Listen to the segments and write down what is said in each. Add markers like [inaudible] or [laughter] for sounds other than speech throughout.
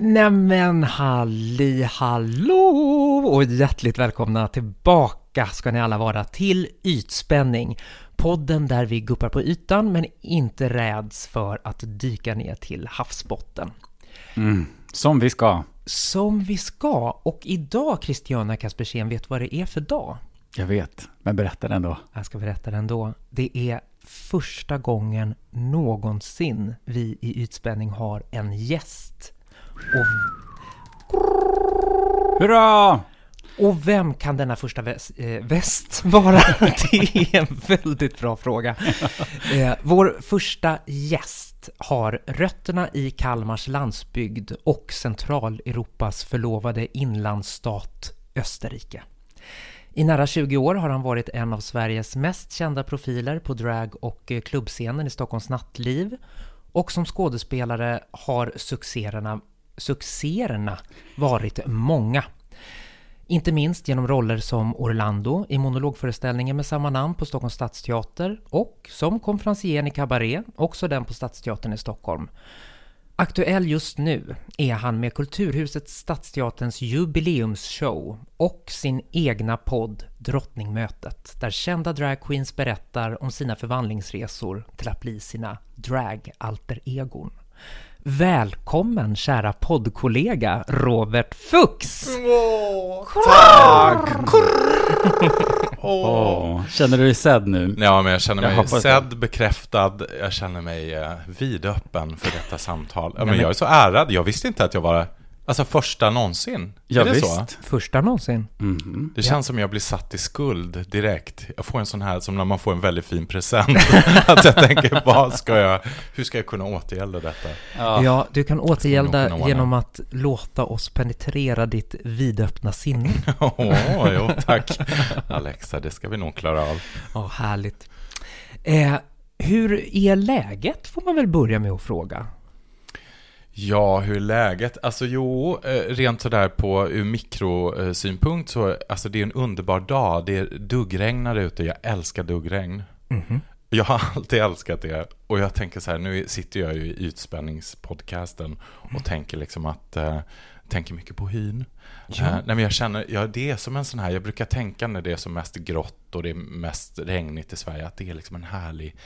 Nämen halli hallå och hjärtligt välkomna tillbaka ska ni alla vara till Ytspänning. Podden där vi guppar på ytan men inte räds för att dyka ner till havsbotten. Mm, som vi ska. Som vi ska. Och idag Christiana Kaspersen, vet vad det är för dag? Jag vet, men berätta den då. Jag ska berätta den då. Det är första gången någonsin vi i Ytspänning har en gäst. Och, Hurra! Och vem kan denna första väst, eh, väst vara? [laughs] Det är en väldigt bra fråga. Eh, vår första gäst har rötterna i Kalmars landsbygd och Centraleuropas förlovade inlandsstat Österrike. I nära 20 år har han varit en av Sveriges mest kända profiler på drag och eh, klubbscenen i Stockholms nattliv. Och som skådespelare har succéerna, succéerna varit många. Inte minst genom roller som Orlando i monologföreställningen med samma namn på Stockholms stadsteater och som konferencier i Cabaret, också den på Stadsteatern i Stockholm. Aktuell just nu är han med Kulturhuset Stadsteaterns jubileumsshow och sin egna podd Drottningmötet, där kända dragqueens berättar om sina förvandlingsresor till att bli sina drag-alter-egon. Välkommen kära poddkollega Robert Fuchs! Tack! Åh, Känner du dig sedd nu? Ja, men jag känner Jag mig det. sedd, bekräftad. Jag känner mig eh, vidöppen för detta samtal. Ja, men men- jag är så ärad. Jag visste inte att jag var alltså, första någonsin. Ja, är det så? visst. Första någonsin. Mhm. Det känns som jag blir satt i skuld direkt. Jag får en sån här, som när man får en väldigt fin present. [laughs] att jag tänker, vad ska jag, hur ska jag kunna återgälda detta? Ja. Ja, du kan återgälda genom att låta oss penetrera ditt vidöppna sinne. [laughs] Åh, jo, tack. Alexa, det ska vi nog klara av. Ja, härligt. Eh, hur är läget, får man väl börja med att fråga. Ja, hur är läget? Alltså jo, eh, rent sådär på ur mikrosynpunkt så, alltså det är en underbar dag. Det är duggregnar ute, jag älskar duggregn. Jag har alltid älskat det. Och jag tänker så här, nu sitter jag ju i ytspänningspodcasten och tänker liksom att, eh, tänker mycket på hyn. Ja. Eh, nej men jag känner, ja det är som en sån här, jag brukar tänka när det är som mest grått och det är mest regnigt i Sverige, att det är liksom en härlig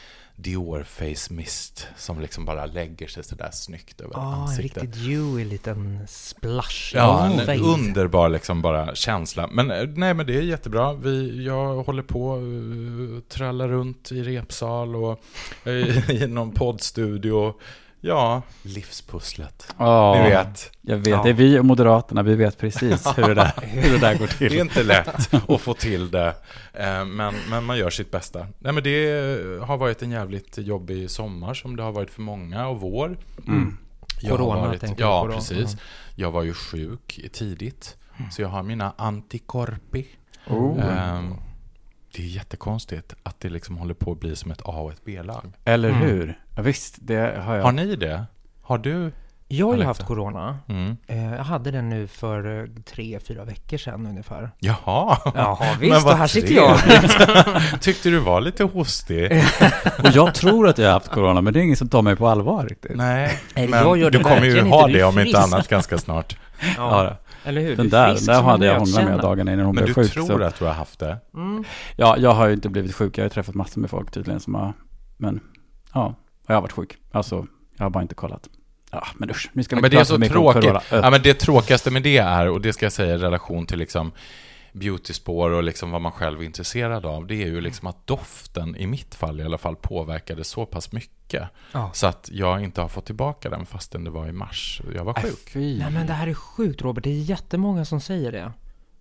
Dior face mist som liksom bara lägger sig sådär snyggt över Ja, en ansiktet. riktigt dewy liten splash. Ja, i en face. underbar liksom bara känsla. Men eh, nej, men det är jättebra. Vi, jag håller på uh, trallar runt i repsal och eh, [laughs] i någon poddstudio. Ja, livspusslet. Ja, Ni vet, Jag vet, Ja. det är vi och Moderaterna, vi vet precis hur det där, [laughs] hur det där går det är till. inte lätt att få till det. Eh, Men, men man gör sitt bästa. Nej, men det har varit en jävligt jobbig sommar som det har varit för många och vår. Mm. Jag har Corona, varit, tänker du, Ja, corona. precis. Jag var ju sjuk tidigt. Så jag har mina antikorpi. Oh. Ehm, det är jättekonstigt att det liksom håller på att bli som ett A och ett B-lag. Eller Mm. Ja, visst, det har jag. Har ni det? Har du? Jag har ju Alexa. haft corona. Mm. Eh, Jag hade den nu för eh, tre, fyra veckor sedan ungefär. Jaha. Jaha, Men visst, och här sitter jag. [laughs] Tyckte du var lite hostig? [laughs] Och jag tror att jag har haft corona, men det är ingen som tar mig på allvar riktigt. Nej, men jag gör det du kommer ju ha. Du det om inte annat ganska snart. [laughs] Ja, Eller hur? den Du är där, frisk där hade jag hånglat med dagarna innan hon Men blev du sjuk. tror så. att du har haft det? Mm. Ja, jag har ju inte blivit sjuk. Jag har ju träffat massor med folk tydligen som har, men ja, jag har varit sjuk. Alltså, jag har bara inte kollat. Ja, men usch, nu ska vi Men inte det är så tråkigt. Ja, men det tråkigaste med det är, och det ska jag säga i relation till liksom beautyspår och liksom vad man själv är intresserad av, det är ju liksom att doften, i mitt fall i alla fall, påverkade så pass mycket. Ja. Så att jag inte har fått tillbaka den fastän det var i mars. Jag var äh, sjuk. fy. Nej men det här är sjukt Robert, det är jättemånga som säger det.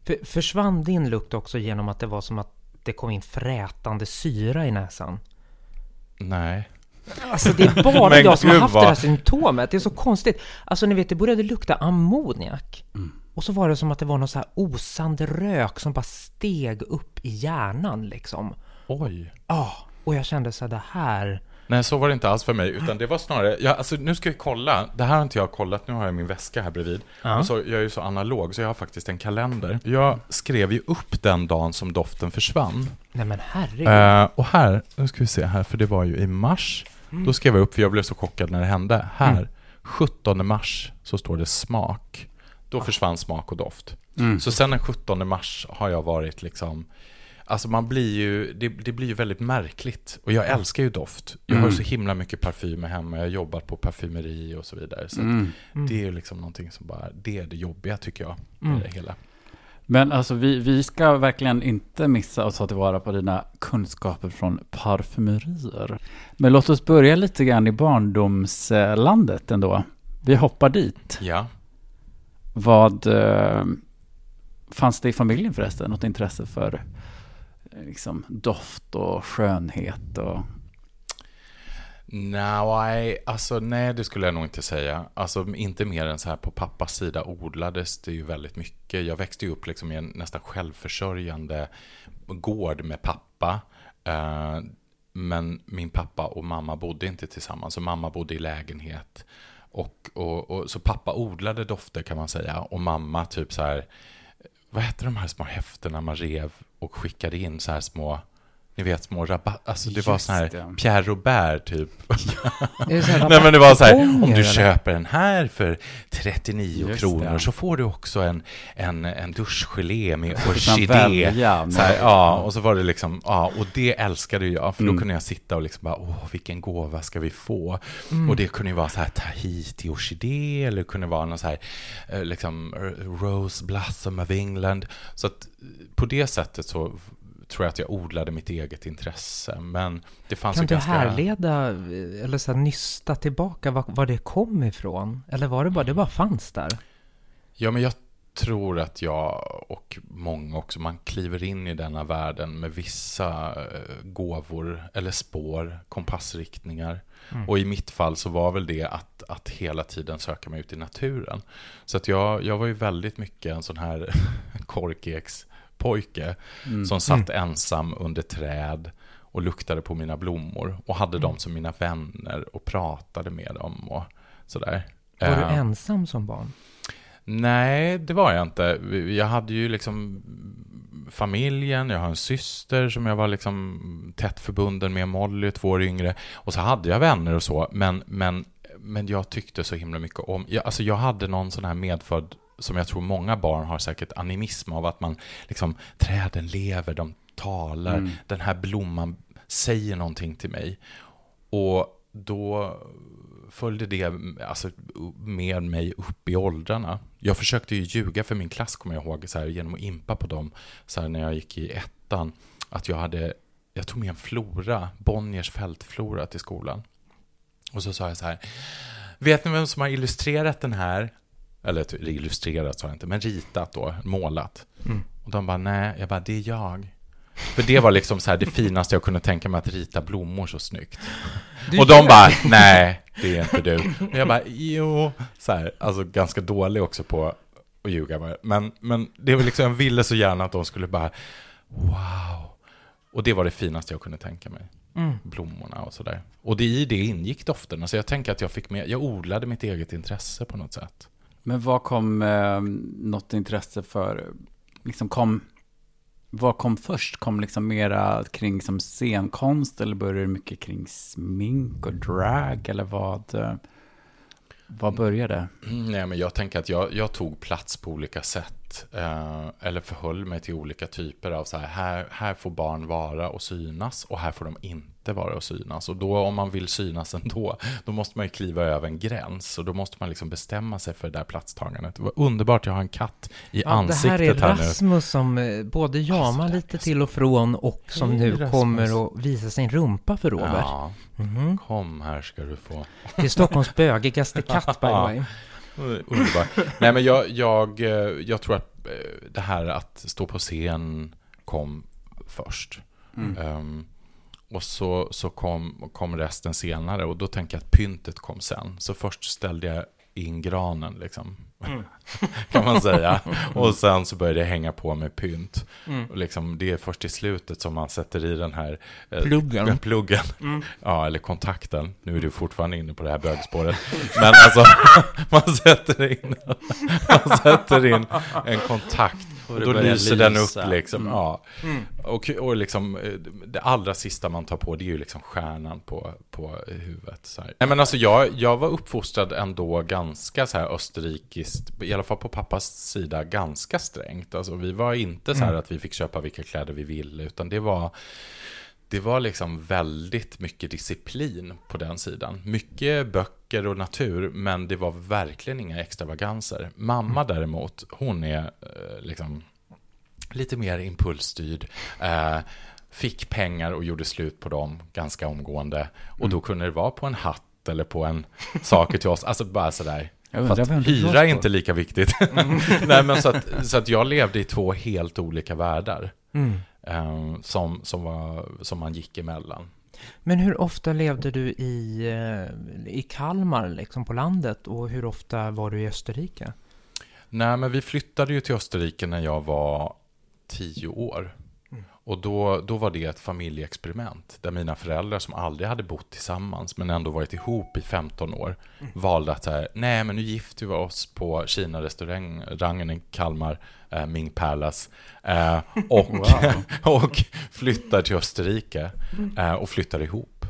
För, försvann din lukt också genom att det var som att det kom in frätande syra i näsan? Nej. Alltså det är bara jag som har haft vad- det här symptomet. Det är så konstigt. Alltså ni vet, det började lukta ammoniak. Mm. Och så var det som att det var någon så här osande rök som bara steg upp i hjärnan liksom. Oj. Ja, och jag kände så här, det här... Nej, så var det inte alls för mig, utan det var snarare, ja, alltså nu ska vi kolla, det här har inte jag kollat, nu har jag min väska här bredvid. Och så, jag är ju så analog, så jag har faktiskt en kalender. Jag skrev ju upp den dagen som doften försvann. Nej men herregud. Eh, och här, nu ska vi se här, för det var ju i mars. Mm. Då skrev jag upp, för jag blev så chockad när det hände. Här, Mm. 17 mars, så står det smak. Då försvann smak och doft. Mm. Så sen den 17 mars har jag varit liksom Alltså man blir ju, det, det blir ju väldigt märkligt. Och jag älskar ju doft. Jag har ju så himla mycket parfymer hemma, jag har jobbat på parfymeri och så vidare. Så Mm. det är ju liksom någonting som bara, det är det jobbiga tycker jag, med Mm. det hela. Men alltså vi, vi ska verkligen inte missa att ta tillvara på dina kunskaper från parfymerier. Men låt oss börja lite grann i barndomslandet ändå. Vi hoppar dit. Ja. Vad eh, fanns det i familjen förresten? Något intresse för eh, liksom, doft och skönhet och Nej, alltså nej det skulle jag nog inte säga. Alltså inte mer än så här på pappas sida odlades det ju väldigt mycket. Jag växte ju upp liksom i en nästan självförsörjande gård med pappa. Eh, men min pappa och mamma bodde inte tillsammans, så mamma bodde i lägenhet. Och, och, och, så pappa odlade dofter kan man säga, och mamma typ så här, vad hette de här små häftena man rev och skickade in så här små, ni vet små rabatt, alltså det var Just så här det. Pierre Robert typ. Här [laughs] Nej men det var så här, om du köper den här för 39 Just kronor det. så får du också en, en, en duschgelé med orkidé. välja. Så här, ja, och så var det liksom, ja, och det älskade jag, för då Mm. kunde jag sitta och liksom bara, åh, vilken gåva ska vi få? Mm. Och det kunde ju vara så här Tahiti orkidé, eller det kunde vara någon så här, eh, liksom, Rose Blossom of England. Så att eh, på det sättet så tror jag att jag odlade mitt eget intresse, men det fanns Kan ju du ganska... härleda, eller så här, nysta tillbaka var, var det kom ifrån? Eller var det bara, det bara fanns där? Ja, men jag tror att jag och många också, man kliver in i denna världen med vissa eh, gåvor eller spår, kompassriktningar. Mm. Och i mitt fall så var väl det att, att hela tiden söka mig ut i naturen. Så att jag, jag var ju väldigt mycket en sån här [laughs] korkekspojke Mm. som satt ensam under träd och luktade på mina blommor och hade dem som mina vänner och pratade med dem och sådär. Var du Eh, ensam som barn? Nej, det var jag inte. Jag hade ju liksom familjen, jag har en syster som jag var liksom tätt förbunden med, Molly, två år yngre. Och så hade jag vänner och så, men, men, men jag tyckte så himla mycket om... Jag, alltså jag hade någon sån här medfödd, som jag tror många barn har säkert, animism av att man liksom, träden lever, de talar, Mm. den här blomman säger någonting till mig. Och då följde det alltså, med mig upp i åldrarna. Jag försökte ju ljuga för min klass, kommer jag ihåg, så här, genom att impa på dem så här, när jag gick i ettan. Att jag hade, jag tog med en flora, Bonniers fältflora till skolan. Och så sa jag så här, vet ni vem som har illustrerat den här? Eller illustrerat sa jag inte, men ritat då, målat. Mm. Och de bara, nej, jag bara, det är jag. För det var liksom så här det finaste jag kunde tänka mig, att rita blommor så snyggt. och de bara, [laughs] nej, det är inte du. Och jag bara, jo, så här, alltså ganska dålig också på att ljuga. Men, men det var liksom, jag ville så gärna att de skulle bara, wow. Och det var det finaste jag kunde tänka mig. Mm. Blommorna och sådär. Och det, i det ingick dofterna, så jag tänker att jag fick med, jag odlade mitt eget intresse på något sätt. Men vad kom eh, något intresse för, liksom kom, vad kom först? Kom liksom mera kring som scenkonst eller började det mycket kring smink och drag eller vad? Eh, vad började? Mm, nej, men jag tänker att jag, jag tog plats på olika sätt. Eh, eller förhöll mig till olika typer av så här, här, här får barn vara och synas och här får de inte vara och synas. Och då om man vill synas ändå, då måste man ju kliva över en gräns. Och då måste man liksom bestämma sig för det där platstagandet. Det var underbart, jag har en katt i Ja, det ansiktet här är här nu. Rasmus som eh, både jamar Alltså, det är lite till och från och som nu Rasmus. kommer att visa sin rumpa för Robert. Ja, Mhm. kom här ska du få. Det är Stockholms bögigaste katt by the [laughs] way. Underbart. Nej, men jag, jag, eh, jag tror att eh, det här att stå på scen kom först. Mm. Ehm, och så, så kom, kom resten senare och då tänker jag att pyntet kom sen. Så först ställde jag in granen liksom. [laughs] kan man säga. Och sen så börjar det hänga på med pynt. Och liksom, det är först i slutet som man sätter i den här eh, Pluggen. [laughs] pluggen. Ja, eller kontakten. Nu är du fortfarande inne på det här bögspåret. [laughs] Men alltså, man sätter in, man sätter in en kontakt. Och då lyser den lysa. upp liksom. Mm. Ja. Och, och liksom, eh, det allra sista man tar på, det är ju liksom stjärnan på, på huvudet. Så här. Nej men alltså jag, jag var uppfostrad ändå ganska så här österrikiskt, i alla fall på pappas sida, ganska strängt. Alltså vi var inte så här att vi fick köpa vilka kläder vi ville, utan det var det var liksom väldigt mycket disciplin på den sidan. Mycket böcker och natur, men det var verkligen inga extravaganser. Mamma däremot, hon är eh, liksom lite mer impulsstyrd. Eh, fick pengar och gjorde slut på dem ganska omgående. Och då kunde det vara på en hatt eller på en saker till oss. Alltså bara sådär. Undrar hyra är inte lika viktigt. [laughs] Nej, men så att, så att jag levde i två helt olika världar. Mm. Eh, som, som, var, som man gick emellan. Men hur ofta levde du i, eh, i Kalmar, liksom på landet? Och hur ofta var du i Österrike? Nej, men vi flyttade ju till Österrike när jag var tio år. Och då, då var det ett familjeexperiment där mina föräldrar som aldrig hade bott tillsammans men ändå varit ihop i 15 år valde att säga nej men nu gifter vi oss på Kina-restaurangen i Kalmar, eh, Ming Palace eh, och, [laughs] och flyttar till Österrike eh, och flyttar ihop.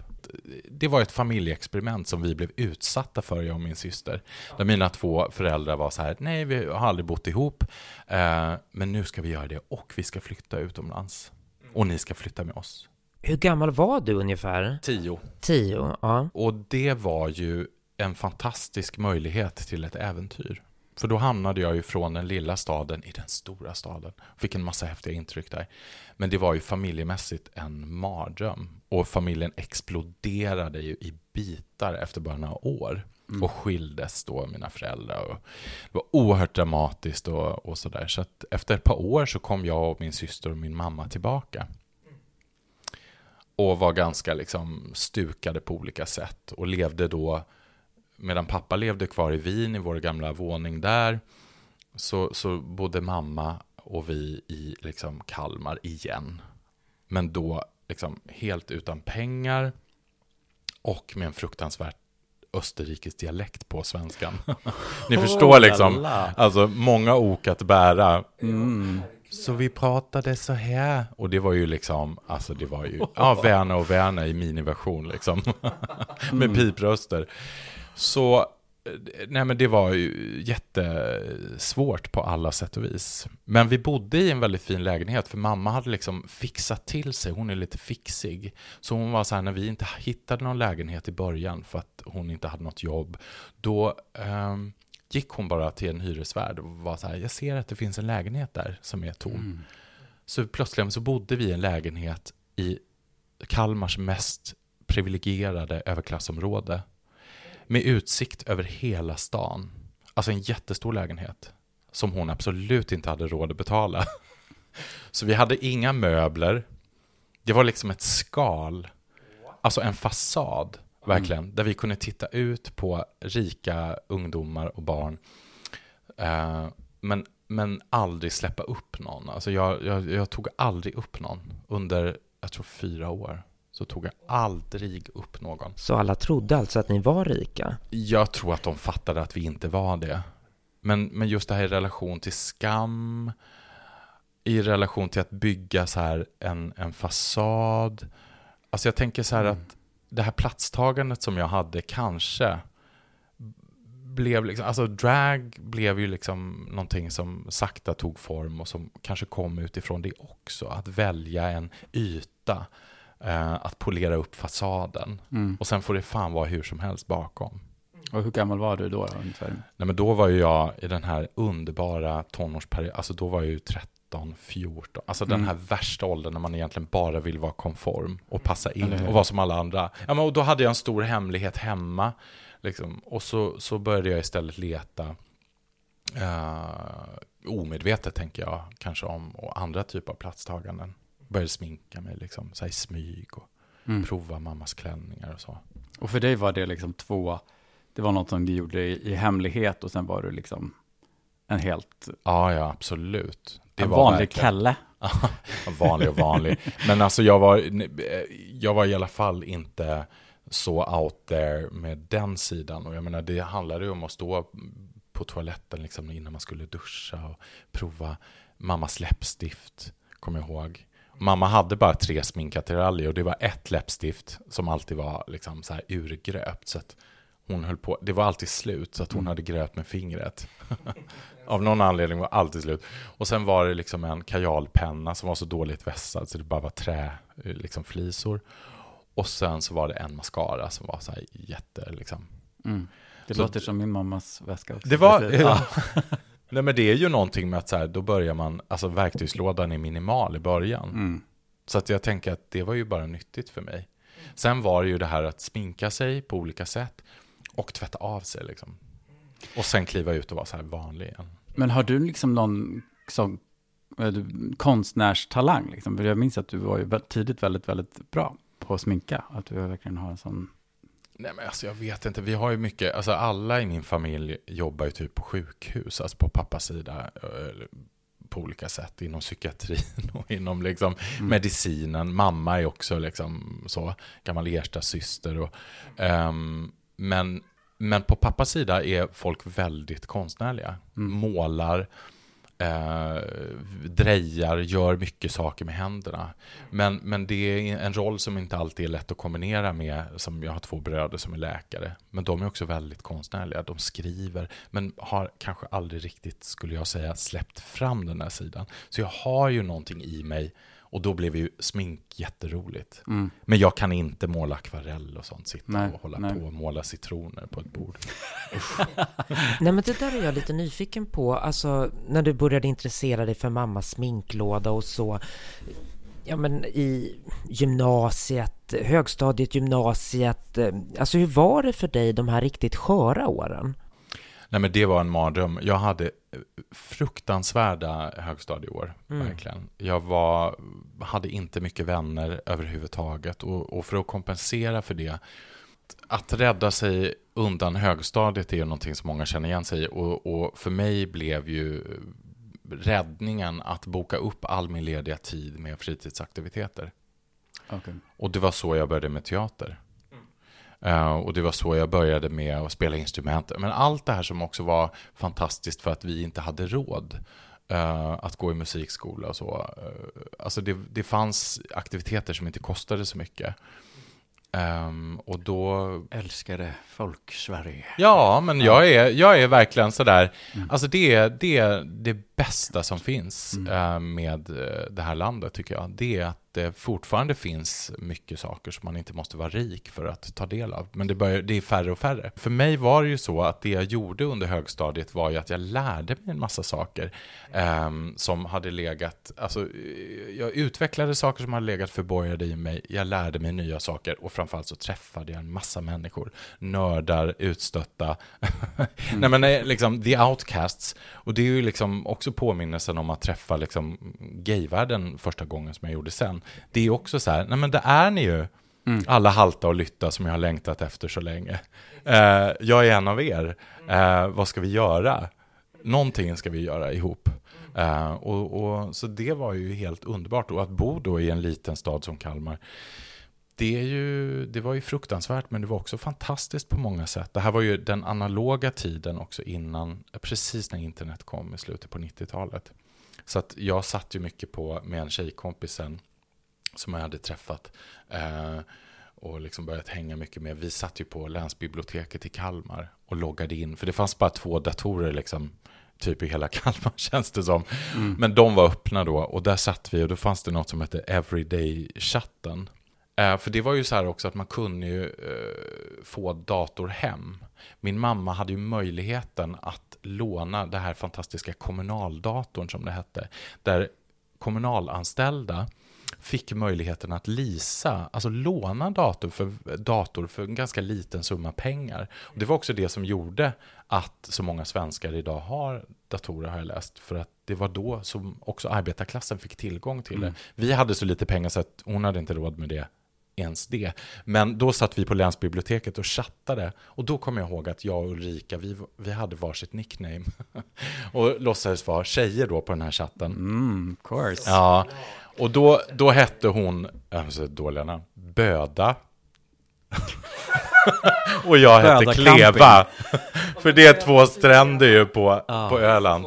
Det var ett familjeexperiment som vi blev utsatta för, jag och min syster. Där mina två föräldrar var så här, nej vi har aldrig bott ihop, eh, men nu ska vi göra det och vi ska flytta utomlands. Och ni ska flytta med oss. Hur gammal var du ungefär? Tio. Tio, ja. Och det var ju en fantastisk möjlighet till ett äventyr. För då hamnade jag ju från den lilla staden i den stora staden. Fick en massa häftiga intryck där. Men det var ju familjemässigt en mardröm. Och familjen exploderade ju i bitar efter bara några år. Och skildes då, mina föräldrar. Och det var oerhört dramatiskt och, och sådär. Så att efter ett par år så kom jag och min syster och min mamma tillbaka och var ganska liksom stukade på olika sätt och levde då, medan pappa levde kvar i Wien i vår gamla våning där, så, så bodde mamma och vi i liksom Kalmar igen. Men då liksom helt utan pengar och med en fruktansvärt österrikisk dialekt på svenskan. [laughs] Ni förstår liksom, lala. alltså många ok att bära. Mm. Så vi pratade så här. Och det var ju liksom, alltså det var ju, ja, Werner och Werner i miniversion liksom. [laughs] Med pipröster. Så, eh, nej men det var ju jättesvårt på alla sätt och vis. Men vi bodde i en väldigt fin lägenhet, för mamma hade liksom fixat till sig, hon är lite fixig. Så hon var så här, när vi inte hittade någon lägenhet i början, för att hon inte hade något jobb, då ehm, gick hon bara till en hyresvärd och var så här, jag ser att det finns en lägenhet där som är tom. Så plötsligt så bodde vi i en lägenhet i Kalmars mest privilegierade överklassområde. Med utsikt över hela stan. Alltså en jättestor lägenhet. Som hon absolut inte hade råd att betala. [laughs] Så vi hade inga möbler. Det var liksom ett skal. Alltså en fasad, verkligen. Där vi kunde titta ut på rika ungdomar och barn. Eh, men, men aldrig släppa upp någon. Alltså jag, jag, jag tog aldrig upp någon. Under, jag tror fyra år. Så tog jag aldrig upp någon. Så alla trodde alltså att ni var rika? Jag tror att de fattade att vi inte var det. Men, men just det här i relation till skam, i relation till att bygga så här en, en fasad. Alltså jag tänker så här att det här platstagandet som jag hade kanske blev liksom, alltså drag blev ju liksom någonting som sakta tog form och som kanske kom utifrån det också. Att välja en yta, eh, att polera upp fasaden. Mm. Och sen får det fan vara hur som helst bakom. Och hur gammal var du då? ungefär? Nej men då var ju jag i den här underbara tonårsperioden, alltså då var jag ju 13, 14, alltså den Mm. här värsta åldern när man egentligen bara vill vara konform och passa in och vara som alla andra. Ja, men, och då hade jag en stor hemlighet hemma, liksom. och så, så började jag istället leta, eh, omedvetet tänker jag, kanske om och andra typer av platstaganden. Började sminka mig liksom, så här i smyg och Mm. prova mammas klänningar och så. Och för dig var det liksom två det var något som du gjorde i, i hemlighet och sen var du liksom en helt Ja, ja, absolut. Det en var vanlig verkligen- Kalle. [laughs] vanlig och vanlig. Men alltså jag var, jag var i alla fall inte så out there med den sidan. Och jag menar, det handlade ju om att stå på toaletten liksom innan man skulle duscha och prova mammas läppstift, kommer jag ihåg. Mamma hade bara tre sminkattiraljer och det var ett läppstift som alltid var liksom så här urgröpt. Så att hon höll på, det var alltid slut så att hon hade gröpt med fingret. [laughs] Av någon anledning var alltid slut. Och sen var det liksom en kajalpenna som var så dåligt vässad så det bara var trä, eh, liksom flisor. Och sen så var det en mascara som var så här jätte, liksom. Mm. Det Så- låter som min mammas väska också. Det var, ja. Nej men det är ju någonting med att så här, då börjar man, alltså verktygslådan är minimal i början. Mm. Så att jag tänker att det var ju bara nyttigt för mig. Sen var det ju det här att sminka sig på olika sätt och tvätta av sig liksom. Och sen kliva ut och vara så här vanlig igen. Men har du liksom någon som, eh, konstnärstalang? Liksom? För jag minns att du var ju tidigt väldigt, väldigt bra på att sminka. Att du verkligen har en sån... Nej men alltså jag vet inte, vi har ju mycket, alltså alla i min familj jobbar ju typ på sjukhus, alltså på pappas sida, eh, på olika sätt, inom psykiatrin och inom liksom medicinen. Mamma är också liksom så, gammal Ersta syster och, ehm, men, men på pappas sida är folk väldigt konstnärliga, målar, eh, drejar, gör mycket saker med händerna. Men, men det är en roll som inte alltid är lätt att kombinera med, som jag har två bröder som är läkare. Men de är också väldigt konstnärliga, de skriver, men har kanske aldrig riktigt, skulle jag säga, släppt fram den här sidan. Så jag har ju någonting i mig, och då blev ju smink jätteroligt. Men jag kan inte måla akvarell och sånt, sitta Nej, och hålla nej. på och måla citroner på ett bord. [laughs] Nej men det där är jag lite nyfiken på, alltså när du började intressera dig för mammas sminklåda och så Ja men i gymnasiet, högstadiet, gymnasiet eh, Alltså hur var det för dig de här riktigt sköra åren? Nej men det var en mardröm. Jag hade eh, fruktansvärda högstadieår, verkligen. Jag var, hade inte mycket vänner överhuvudtaget och, och för att kompensera för det, att rädda sig undan högstadiet är någonting som många känner igen sig i och, och för mig blev ju räddningen att boka upp all min lediga tid med fritidsaktiviteter. Okay. Och det var så jag började med teater. Eh, och det var så jag började med att spela instrument. Men allt det här som också var fantastiskt för att vi inte hade råd eh, att gå i musikskola och så. Uh, alltså det, det fanns aktiviteter som inte kostade så mycket. Ehm, och då Älskade folk-Sverige. Ja, men jag är, jag är verkligen sådär, alltså det är, det är det bästa som finns eh, med eh, det här landet tycker jag. Det är att det fortfarande finns mycket saker som man inte måste vara rik för att ta del av. Men det, börjar, det är färre och färre. För mig var det ju så att det jag gjorde under högstadiet var ju att jag lärde mig en massa saker eh, som hade legat, alltså eh, jag utvecklade saker som hade legat förborgade i mig. Jag lärde mig nya saker och framförallt så träffade jag en massa människor. Nördar, utstötta. [laughs] Nej men nej, liksom the outcasts. Och det är ju liksom också påminnelsen om att träffa liksom gayvärlden första gången som jag gjorde sen. Det är också så här, nej men det är ni ju. Alla halta och lytta som jag har längtat efter så länge. Eh, jag är en av er. Eh, vad ska vi göra? Någonting ska vi göra ihop. Eh, och, och, så det var ju helt underbart. Och att bo då i en liten stad som Kalmar, det, är ju, det var ju fruktansvärt, men det var också fantastiskt på många sätt. Det här var ju den analoga tiden också innan, precis när internet kom i slutet på 90-talet. Så att jag satt ju mycket på med en tjejkompis sen, som jag hade träffat. Eh, och liksom börjat hänga mycket med. Vi satt ju på länsbiblioteket i Kalmar och loggade in, för det fanns bara två datorer liksom, typ i hela [laughs] Kalmar känns det som. Men de var öppna då och där satt vi och då fanns det något som hette Everyday-chatten. Eh, för det var ju så här också att man kunde ju eh, få dator hem. Min mamma hade ju möjligheten att låna det här fantastiska kommunaldatorn som det hette. Där kommunalanställda fick möjligheten att lisa, alltså låna dator för, dator för en ganska liten summa pengar. Och det var också det som gjorde att så många svenskar idag har datorer har jag läst. För att det var då som också arbetarklassen fick tillgång till det. Vi hade så lite pengar så att hon hade inte råd med det ens det. Men då satt vi på länsbiblioteket och chattade. Och då kom jag ihåg att jag och Ulrika, vi, vi hade varsitt nickname. [laughs] och låtsades vara tjejer då på den här chatten. Mm, of course. Ja, och då, då hette hon, alltså dåliga namn, Böda. [laughs] och jag hette Böda Kleva. [laughs] För det är två stränder ju på, Ja. på Öland.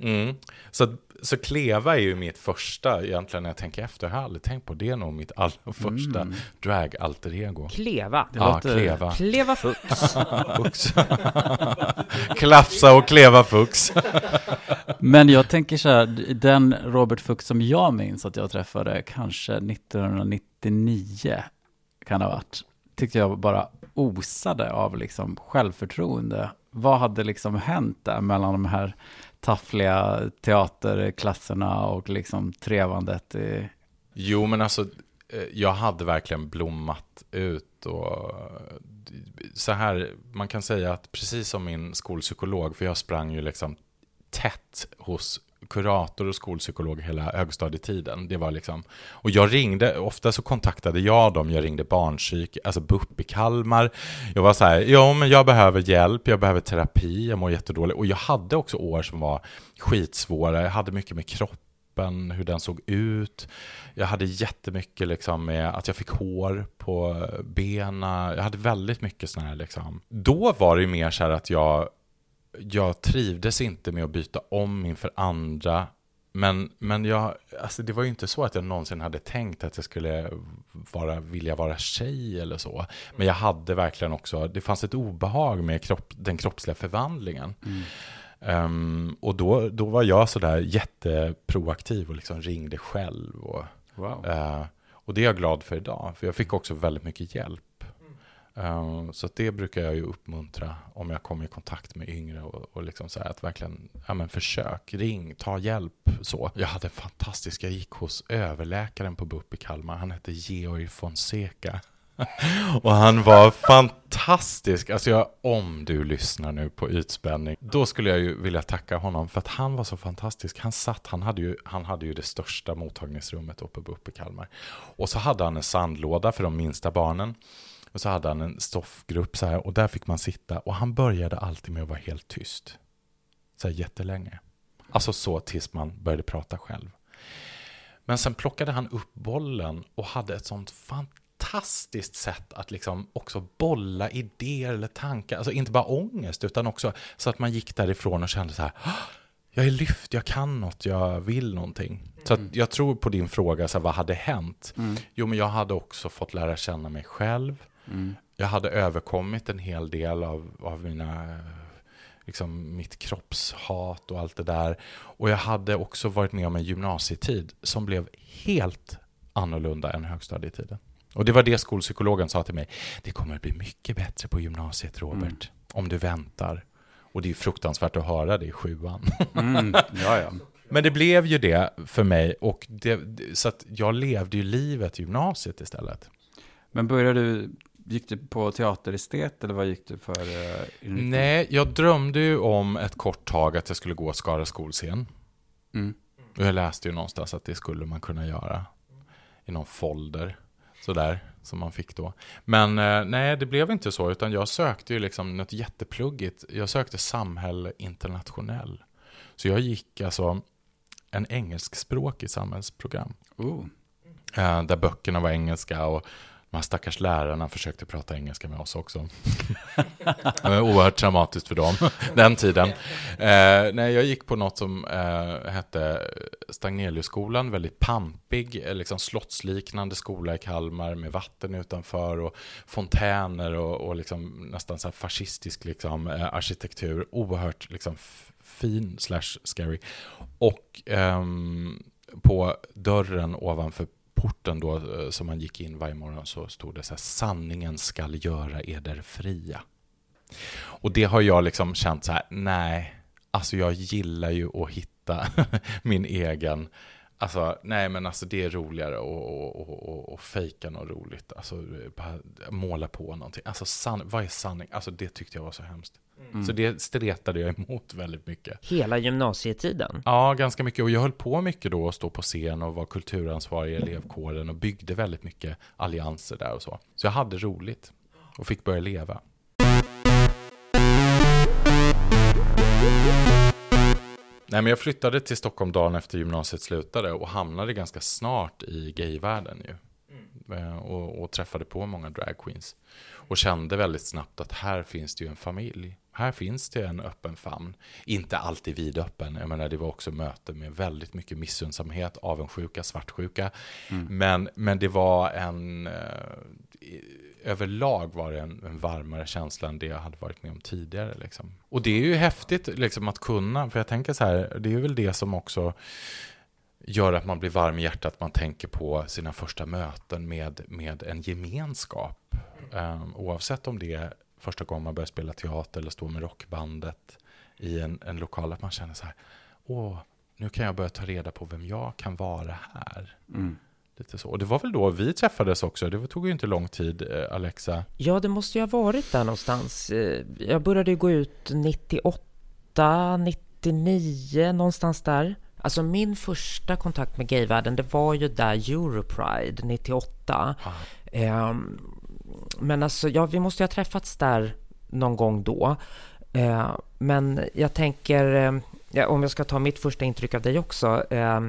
Mm. Så, så Kleva är ju mitt första, egentligen när jag tänker efter. Jag har aldrig tänkt på det. är nog mitt allra [laughs] första Mm. drag-alter ego. Kleva. Det Ja, låter- Kleva. Kleva Fux. [laughs] Fux. [laughs] Klafsa och Kleva Fux. Men jag tänker så här, den Robert Fuchs som jag minns att jag träffade, kanske 1999 kan det ha varit, tyckte jag bara osade av liksom självförtroende. Vad hade liksom hänt där mellan de här taffliga teaterklasserna och liksom trevandet i... Jo, men alltså, eh, jag hade verkligen blommat ut och eh, så här, man kan säga att precis som min skolpsykolog, för jag sprang ju liksom tätt hos kurator och skolpsykolog hela högstadietiden. Det var liksom, och jag ringde, ofta så kontaktade jag dem, jag ringde barnpsyk, alltså BUP i Kalmar. Jag var så här, jo men jag behöver hjälp, jag behöver terapi, jag mår jättedåligt. Och jag hade också år som var skitsvåra, jag hade mycket med kroppen, hur den såg ut. Jag hade jättemycket liksom med att jag fick hår på benen. Jag hade väldigt mycket sådana här liksom. Då var det ju mer så här att jag, jag trivdes inte med att byta om inför andra. Men, men jag, alltså det var ju inte så att jag någonsin hade tänkt att jag skulle vara, vilja vara tjej eller så. Men jag hade verkligen också, det fanns ett obehag med kropp, den kroppsliga förvandlingen. Ehm, och då, då var jag sådär jätteproaktiv och liksom ringde själv. Och, Wow. eh, och det är jag glad för idag, för jag fick också väldigt mycket hjälp. Ehm, så att det brukar jag ju uppmuntra om jag kommer i kontakt med yngre och, och liksom så här att verkligen, ja men försök, ring, ta hjälp så. Jag hade en fantastisk, jag gick hos överläkaren på BUP i Kalmar, han hette Georg Fonseca. [laughs] Och han var fantastisk. Alltså jag, om du lyssnar nu på utspänning, då skulle jag ju vilja tacka honom för att han var så fantastisk. Han satt, han hade ju, han hade ju det största mottagningsrummet uppe på uppe i Kalmar. Och så hade han en sandlåda för de minsta barnen. Och så hade han en stoffgrupp så här och där fick man sitta. Och han började alltid med att vara helt tyst. Så här jättelänge. Alltså så tills man började prata själv. Men sen plockade han upp bollen och hade ett sånt fantastiskt sätt att liksom också bolla idéer eller tankar. Alltså inte bara ångest, utan också så att man gick därifrån och kände så här, "Ah, jag är lyft, jag kan något, jag vill någonting. Så att jag tror på din fråga, så här, vad hade hänt? Mm. Jo, men jag hade också fått lära känna mig själv. Mm. Jag hade överkommit en hel del av, av mina, eh, liksom mitt kroppshat och allt det där. Och jag hade också varit med om en gymnasietid som blev helt annorlunda än högstadietiden. Och det var det skolpsykologen sa till mig. Det kommer att bli mycket bättre på gymnasiet, Robert, om du väntar. Och det är fruktansvärt att höra det i sjuan. Mm. Ja, ja. [laughs] Men det blev ju det för mig. Och det- så att jag levde ju livet i gymnasiet istället. Men började du, gick du på teaterestet eller vad gick du för uh, inriktning? Nej, jag drömde ju om ett kort tag att jag skulle gå Skara skolscen. Mm. Och jag läste ju någonstans att det skulle man kunna göra i någon folder. Sådär, som man fick då. Men eh, nej, det blev inte så, utan jag sökte ju liksom något jättepluggigt. Jag sökte samhälle internationell. Så jag gick alltså en engelskspråkig samhällsprogram. Oh. Eh, där böckerna var engelska och de här stackars lärarna försökte prata engelska med oss också. [laughs] det var oerhört traumatiskt för dem, [laughs] den tiden. Eh, nej, jag gick på något som eh, hette Stagneliusskolan, väldigt pampig, eh, liksom slottsliknande skola i Kalmar med vatten utanför och fontäner och, och liksom nästan så här fascistisk liksom, eh, arkitektur. Oerhört liksom, fin slash scary. Och ehm, på dörren ovanför porten då eh, som man gick in varje morgon så stod det så här sanningen skall göra eder fria. Och det har jag liksom känt så här, nej, alltså jag gillar ju att hitta [laughs] min egen, alltså nej men alltså det är roligare att och, och, och, och fejka något roligt, alltså eh, måla på någonting. Alltså san, vad är sanning? Alltså det tyckte jag var så hemskt. Så det stretade jag emot väldigt mycket. Hela gymnasietiden? Ja, ganska mycket. Och jag höll på mycket då att stå på scen och var kulturansvarig i elevkåren och byggde väldigt mycket allianser där och så. Så jag hade roligt och fick börja leva. Nej, men jag flyttade till Stockholm dagen efter gymnasiet slutade och hamnade ganska snart i gayvärlden ju. Eh, Och, och träffade på många dragqueens. Och kände väldigt snabbt att här finns det ju en familj. Här finns det en öppen famn. Inte alltid vidöppen. Jag menar, det var också möte med väldigt mycket missundsamhet, avundsjuka, svartsjuka. Men, men det var en... Eh, överlag var det en, en varmare känsla än det jag hade varit med om tidigare. Liksom. Och det är ju häftigt liksom, att kunna, för jag tänker så här, det är väl det som också gör att man blir varm i hjärtat, man tänker på sina första möten med, med en gemenskap. Um, oavsett om det är första gången man börjar spela teater eller stå med rockbandet i en, en lokal, att man känner så här, åh, nu kan jag börja ta reda på vem jag kan vara här. Mm. Lite så. Och det var väl då vi träffades också, det tog ju inte lång tid, eh, Alexa. Ja, det måste ju ha varit där någonstans. Eh, Jag började ju gå ut 98, 99, någonstans där. Alltså min första kontakt med gayvärlden, det var ju där Europride 98. Ehm, men alltså, ja, vi måste ju ha träffats där någon gång då. Eh, men jag tänker, eh, ja, om jag ska ta mitt första intryck av dig också. Eh,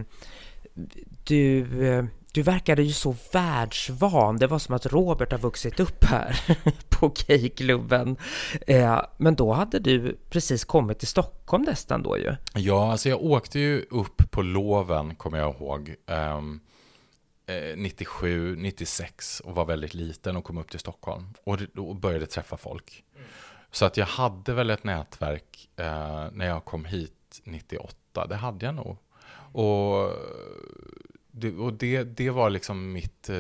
du, eh, du verkade ju så världsvan. Det var som att Robert har vuxit upp här [laughs] på gayklubben. Eh, men då hade du precis kommit till Stockholm nästan då ju. Ja, alltså jag åkte ju upp på loven, kommer jag ihåg, eh, 97, 96 och var väldigt liten och kom upp till Stockholm och, och började träffa folk. Så att jag hade väl ett nätverk eh, när jag kom hit 98, det hade jag nog. Och det, och det, det var liksom mitt, eh,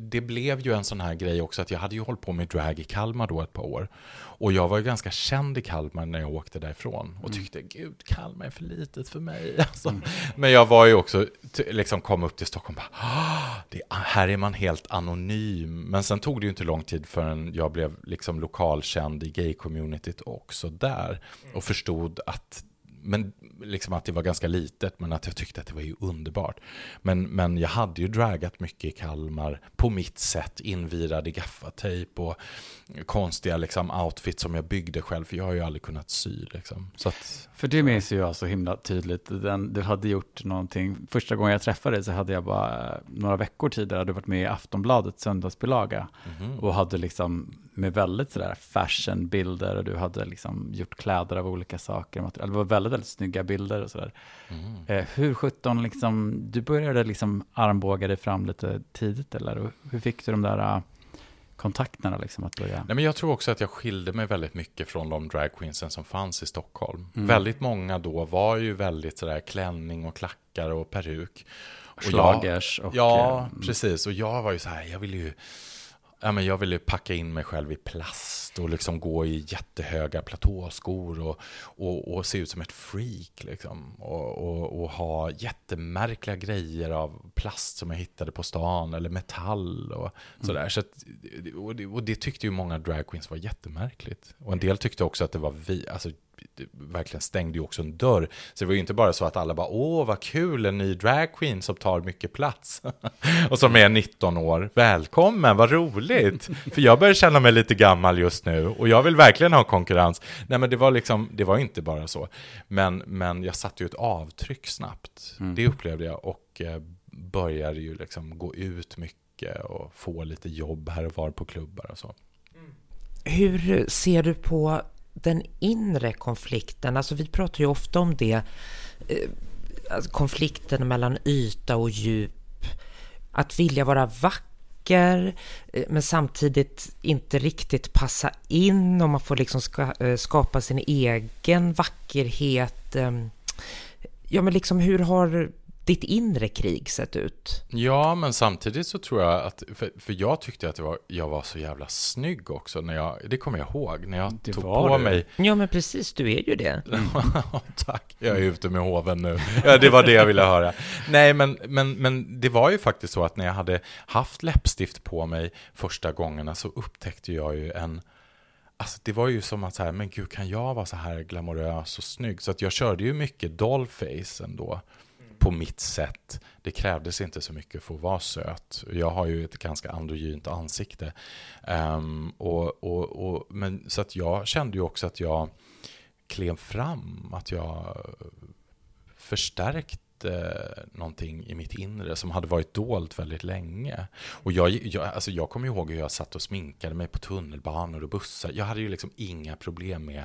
det, blev ju en sån här grej också att jag hade ju hållit på med drag i Kalmar då ett par år. Och jag var ju ganska känd i Kalmar när jag åkte därifrån och tyckte gud, Kalmar är för litet för mig. [laughs] Alltså. Men jag var ju också, liksom kom upp till Stockholm och bara, "Ah, det, här är man helt anonym. Men sen tog det ju inte lång tid förrän jag blev liksom lokalkänd i gay-communityt också där. Och förstod att men liksom att det var ganska litet, men att jag tyckte att det var ju underbart. Men, men jag hade ju dragat mycket i Kalmar på mitt sätt, invirad i gaffatejp och konstiga liksom outfits som jag byggde själv, för jag har ju aldrig kunnat sy liksom. Så att, För det minns jag så himla tydligt. Den, du hade gjort någonting, första gången jag träffade dig så hade jag bara några veckor tidigare hade du varit med i Aftonbladets söndagsbilaga och hade liksom med väldigt sådär fashionbilder och du hade liksom gjort kläder av olika saker. material. Det var väldigt, väldigt snygga bilder och sådär. Eh, hur sjutton liksom, du började liksom armbåga dig fram lite tidigt eller? Och hur fick du de där eh, kontakterna liksom att börja? Nej, men jag tror också att jag skilde mig väldigt mycket från de dragqueensen som fanns i Stockholm. Väldigt många då var ju väldigt sådär klänning och klackar och peruk. Och Schlagers och... Ja, eh, precis. Och jag var ju så här, jag ville ju, ja, men jag ville packa in mig själv i plast och liksom gå i jättehöga platåskor och, och, och se ut som ett freak. Liksom. Och, och, och ha jättemärkliga grejer av plast som jag hittade på stan eller metall och sådär. Så att, och, det, och det tyckte ju många dragqueens var jättemärkligt. Och en del tyckte också att det var vi, alltså verkligen stängde ju också en dörr. Så det var ju inte bara så att alla bara, åh vad kul, en ny dragqueen som tar mycket plats. [laughs] och som är 19 år, välkommen, vad roligt. [laughs] För jag börjar känna mig lite gammal just nu och jag vill verkligen ha konkurrens. Nej men det var liksom, det var inte bara så. Men, men jag satte ju ett avtryck snabbt. Det upplevde jag och eh, började ju liksom gå ut mycket och få lite jobb här och var på klubbar och så. Hur ser du på den inre konflikten? Alltså vi pratar ju ofta om det, eh, alltså, konflikten mellan yta och djup. Att vilja vara vacker, eh, men samtidigt inte riktigt passa in och man får liksom eh, skapa sin egen vackerhet. Ehm, ja, men liksom hur har ditt inre krig sett ut? Ja, men samtidigt så tror jag att, för, för jag tyckte att det var, jag var så jävla snygg också, när jag, det kommer jag ihåg, när jag Det tog på du. mig Ja, men precis, du är ju det. [laughs] Tack, jag är ute med hoven nu. Ja, det var det jag ville höra. Nej, men, men, men det var ju faktiskt så att när jag hade haft läppstift på mig första gångerna så upptäckte jag ju en Alltså det var ju som att så här, men gud kan jag vara så här glamorös och snygg? Så att jag körde ju mycket dollface ändå. På mitt sätt. Det krävdes inte så mycket för att vara söt. Jag har ju ett ganska androgynt ansikte. Um, och, och, och, men, så att jag kände ju också att jag klev fram. Att jag förstärkte någonting i mitt inre som hade varit dolt väldigt länge. Och jag, jag, alltså jag kommer ihåg hur jag satt och sminkade mig på tunnelbanor och bussar. Jag hade ju liksom inga problem med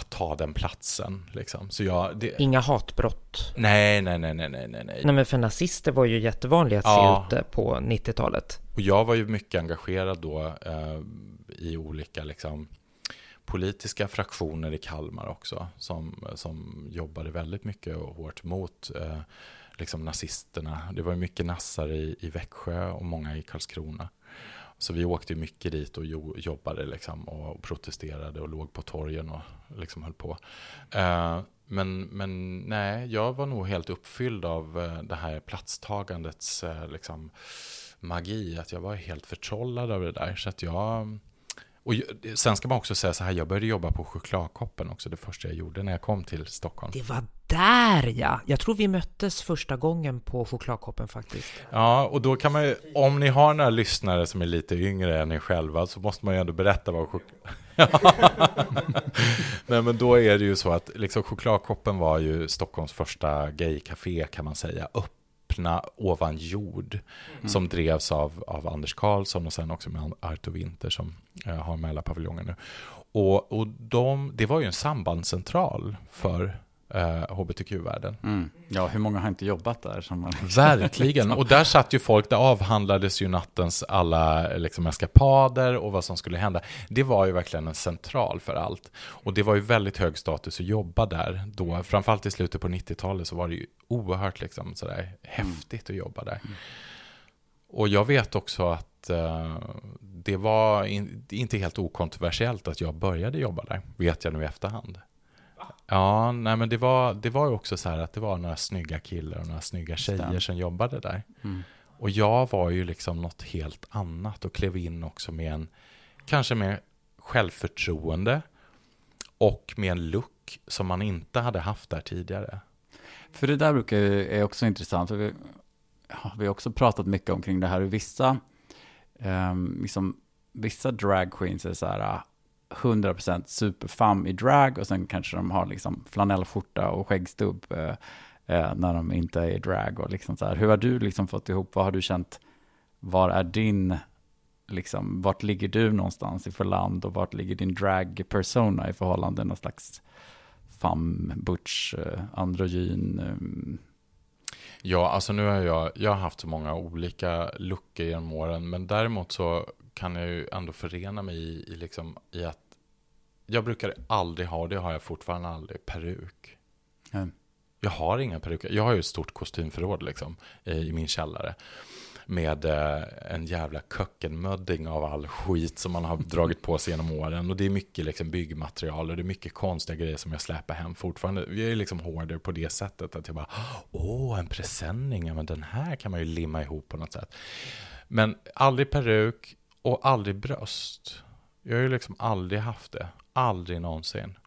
att ta den platsen. Liksom. Så jag, det... Inga hatbrott? Nej, nej, nej, nej, nej, nej. Nej, men för nazister var ju jättevanliga att ja. se ute på 90-talet. Och jag var ju mycket engagerad då eh, i olika liksom, politiska fraktioner i Kalmar också som, som jobbade väldigt mycket och hårt mot eh, liksom nazisterna. Det var mycket nassar i, i Växjö och många i Karlskrona. Så vi åkte mycket dit och jobbade liksom och protesterade och låg på torgen och liksom höll på. Eh, men, men nej, jag var nog helt uppfylld av eh, det här platstagandets eh, liksom, magi. Att jag var helt förtrollad av det där. Så att jag och sen ska man också säga så här, jag började jobba på chokladkoppen också, det första jag gjorde när jag kom till Stockholm. Det var där ja! Jag tror vi möttes första gången på chokladkoppen faktiskt. Ja, och då kan man ju, om ni har några lyssnare som är lite yngre än ni själva, så måste man ju ändå berätta vad choklad... [laughs] Nej men då är det ju så att liksom chokladkoppen var ju Stockholms första gaycafé kan man säga, upp öppna ovan jord. Mm. Som drevs av, av Anders Karlsson och sen också med Arto Winter som uh, har Mälarpaviljongen nu. Och, och de, det var ju en sambandscentral för eh, hbtq-världen. Mm. Ja, hur många har inte jobbat där? Som man... Verkligen, [laughs] och där satt ju folk, där avhandlades ju nattens alla liksom, eskapader och vad som skulle hända. Det var ju verkligen en central för allt. Och det var ju väldigt hög status att jobba där då. Framförallt i slutet på 90-talet så var det ju oerhört liksom, sådär, häftigt att jobba där. Mm. Och jag vet också att uh, det var in, inte helt okontroversiellt att jag började jobba där, vet jag nu i efterhand. Ja, nej men det var, det var ju också så här att det var några snygga killar och några snygga tjejer som jobbade där. Mm. Och jag var ju liksom något helt annat och klev in också med en, kanske med självförtroende och med en look som man inte hade haft där tidigare. För det där brukar är också intressant, för vi, ja, vi har också pratat mycket omkring det här, vissa, um, liksom, vissa drag är så här, 100% superfam i drag och sen kanske de har liksom flanellskjorta och skäggstubb eh, eh, när de inte är i drag. Och liksom så här. Hur har du liksom fått ihop, vad har du känt, var är din, liksom, vart ligger du någonstans i för land och vart ligger din drag-persona i förhållande till någon slags fam, butch, eh, androgyn? Eh. Ja, alltså nu har jag, jag har haft så många olika luckor genom åren, men däremot så kan jag ju ändå förena mig i, i, liksom, i att jag brukar aldrig ha, det har jag fortfarande aldrig, peruk. Mm. Jag har inga peruker. Jag har ju ett stort kostymförråd liksom, i min källare. Med eh, en jävla kökkenmödding av all skit som man har [laughs] dragit på sig genom åren. Och det är mycket liksom, byggmaterial och det är mycket konstiga grejer som jag släpar hem fortfarande. Vi är liksom hårdare på det sättet att jag bara, åh, en presenning, ja, men den här kan man ju limma ihop på något sätt. Men aldrig peruk, och aldrig bröst. Jag har ju liksom aldrig haft det. Aldrig någonsin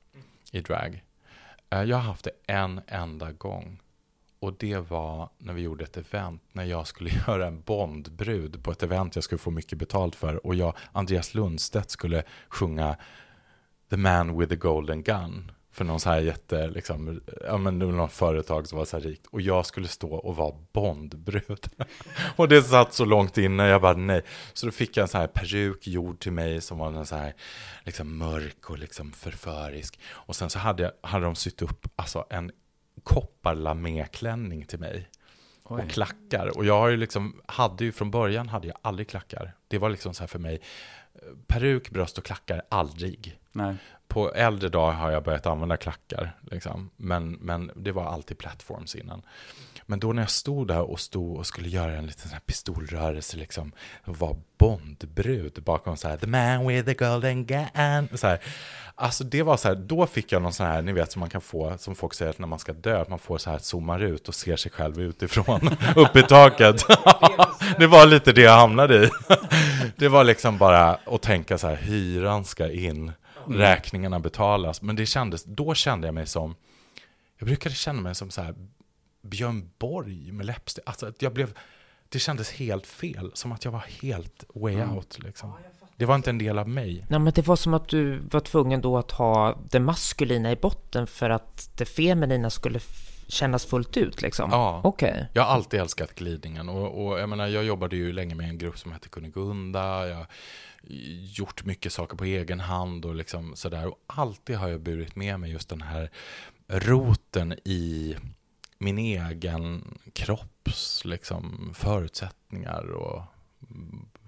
i drag. Eh, jag har haft det en enda gång. Och det var när vi gjorde ett event, när jag skulle [laughs] göra en Bondbrud på ett event jag skulle få mycket betalt för. Och jag, Andreas Lundstedt, skulle sjunga The Man with the Golden Gun för någon så här jätte, liksom, ja men någon företag som var så här rikt. Och jag skulle stå och vara Bondbrud. [laughs] och det satt så långt inne, jag bara nej. Så då fick jag en så här peruk gjord till mig som var en så här, liksom mörk och liksom förförisk. Och sen så hade, jag, hade de sytt upp, alltså en kopparlaméklänning till mig. Oj. Och klackar. Och jag har ju liksom, hade ju från början hade jag aldrig klackar. Det var liksom så här för mig, peruk, bröst och klackar, aldrig. Nej på äldre dagar har jag börjat använda klackar. Liksom. Men, men det var alltid plattforms innan. Men då när jag stod där och stod och skulle göra en liten pistolrörelse, liksom, var Bondbrud bakom så här, the man with the golden gun. Så här. Alltså det var så här, då fick jag någon sån här, ni vet som man kan få, som folk säger att när man ska dö, att man får så här zoomar ut och ser sig själv utifrån, [laughs] upp i taket. [laughs] det var lite det jag hamnade i. [laughs] Det var liksom bara att tänka så här, hyran ska in, räkningarna betalas. Men det kändes, då kände jag mig som, jag brukade känna mig som så här Björn Borg med läppstift. Alltså att jag blev, det kändes helt fel, som att jag var helt way out liksom. Det var inte en del av mig. Nej, men det var som att du var tvungen då att ha det maskulina i botten för att det feminina skulle kännas fullt ut liksom? Ja. Okej. Jag har alltid älskat glidningen och, och jag menar, jag jobbade ju länge med en grupp som hette Kunigunda. Jag gjort mycket saker på egen hand och liksom sådär. Och alltid har jag burit med mig just den här roten i min egen kropps liksom, förutsättningar och,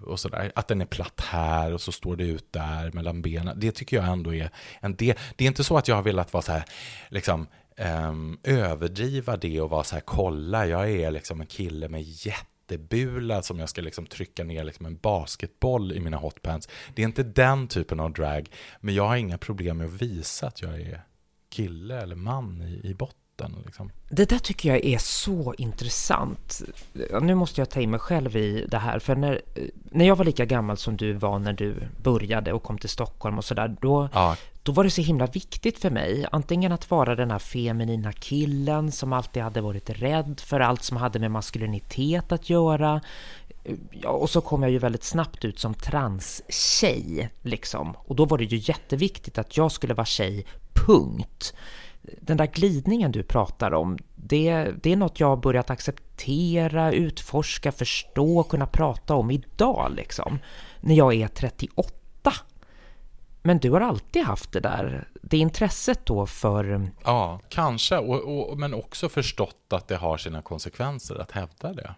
och sådär. Att den är platt här och så står det ut där mellan benen. Det tycker jag ändå är en del. Det är inte så att jag har velat vara så här, liksom, um, överdriva det och vara så här, kolla, jag är liksom en kille med jättebula som jag ska liksom trycka ner liksom en basketboll i mina hotpants. Det är inte den typen av drag, men jag har inga problem med att visa att jag är kille eller man i, i botten. Liksom. Det där tycker jag är så intressant. Nu måste jag ta in mig själv i det här, för när, när jag var lika gammal som du var när du började och kom till Stockholm och sådär, då, Ja, då var det så himla viktigt för mig, antingen att vara den här feminina killen som alltid hade varit rädd för allt som hade med maskulinitet att göra. Ja, och så kom jag ju väldigt snabbt ut som transtjej, liksom. Och då var det ju jätteviktigt att jag skulle vara tjej, punkt. Den där glidningen du pratar om, det, det är något jag har börjat acceptera, utforska, förstå och kunna prata om idag, liksom. När jag är 38. Men du har alltid haft det där, det intresset då för... ja kanske. Och, och, men också förstått att det har sina konsekvenser att hävda det.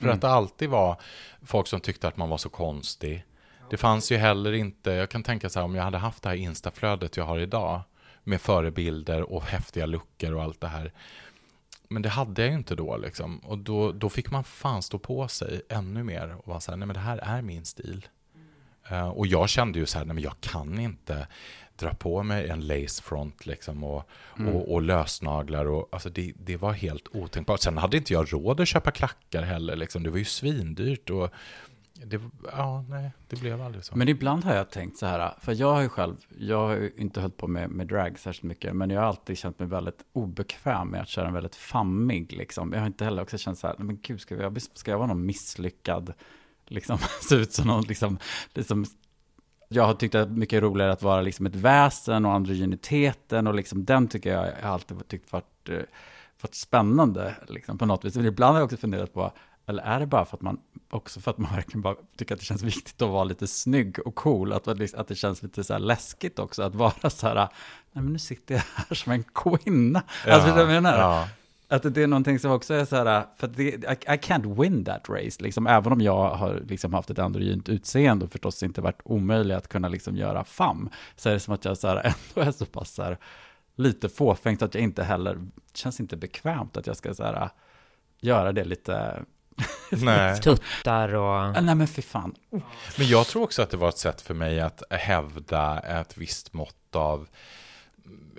För att det alltid var folk som tyckte att man var så konstig. Det fanns ju heller inte, jag kan tänka så här om jag hade haft det här instaflödet jag har idag med förebilder och häftiga luckor och allt det här. Men det hade jag ju inte då liksom. Och då, då fick man fan stå på sig ännu mer och vara så här, nej men det här är min stil. Eh, och jag kände ju så här, nej men jag kan inte dra på mig en lace front liksom och, och, och lösnaglar och alltså det, det var helt otänkbart. Sen hade inte jag råd att köpa klackar heller liksom. Det var ju svindyrt och det, ja, nej, det blev aldrig så. Men ibland har jag tänkt så här, för jag har ju själv, jag har ju inte hållit på med, med drag särskilt mycket, men jag har alltid känt mig väldigt obekväm med att köra en väldigt fammig, liksom. Jag har inte heller också känt så här, men gud, ska jag, ska jag vara någon misslyckad, liksom, [laughs] se ut som någon, liksom, liksom jag har tyckt att det är mycket roligare att vara liksom ett väsen och androgyniteten och liksom den tycker jag, jag har alltid tyckt varit, eh, varit spännande liksom på något vis. Men ibland har jag också funderat på, eller är det bara för att man, också för att man [laughs] verkligen bara tycker att det känns viktigt att vara lite snygg och cool, att, att det känns lite så här läskigt också, att vara så här, nej men nu sitter jag här som en kvinna. alltså, vet du vad jag menar? ja. Att det är någonting som också är så här, för det, I, I can't win that race, liksom, även om jag har liksom haft ett androgynt utseende och förstås inte varit omöjlig att kunna liksom göra fam, så är det som att jag så här, [laughs] ändå är så pass så här, lite fåfängt att jag inte heller, känns inte bekvämt att jag ska så här, göra det lite, [laughs] Nej. tuttar och... nej men fy fan. Men jag tror också att det var ett sätt för mig att hävda ett visst mått av,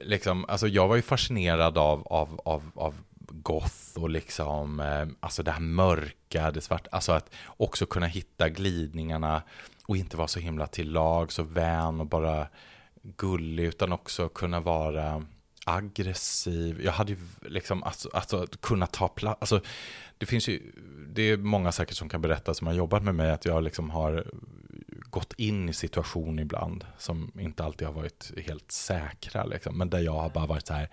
liksom, alltså jag var ju fascinerad av, av, av, av goth och liksom, eh, alltså det här mörka, det svarta, alltså att också kunna hitta glidningarna och inte vara så himla till lag, så vän och bara gullig, utan också kunna vara aggressiv. Jag hade ju liksom, alltså, alltså kunna ta plats, alltså det finns ju, det är många säkert som kan berätta som har jobbat med mig att jag liksom har gått in i situationer ibland som inte alltid har varit helt säkra, liksom, men där jag har bara varit så här,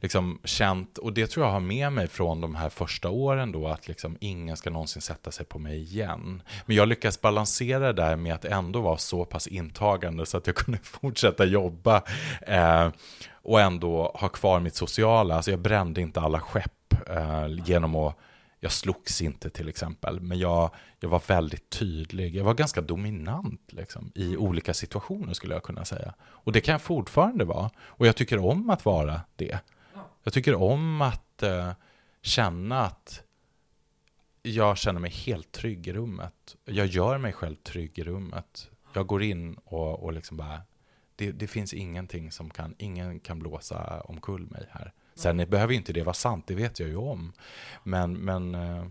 liksom känt, och det tror jag har med mig från de här första åren då, att liksom ingen ska någonsin sätta sig på mig igen. Men jag lyckas balansera det där med att ändå vara så pass intagande så att jag [laughs] kunde fortsätta jobba eh, och ändå ha kvar mitt sociala, alltså jag brände inte alla skepp eh, genom att jag slogs inte till exempel, men jag, jag var väldigt tydlig. Jag var ganska dominant liksom, i olika situationer skulle jag kunna säga. Och det kan jag fortfarande vara. Och jag tycker om att vara det. Jag tycker om att eh, känna att jag känner mig helt trygg i rummet. Jag gör mig själv trygg i rummet. Jag går in och, och liksom bara, det, det finns ingenting som kan, ingen kan blåsa omkull mig här. Sen behöver inte det vara sant, det vet jag ju om. Men, men eh,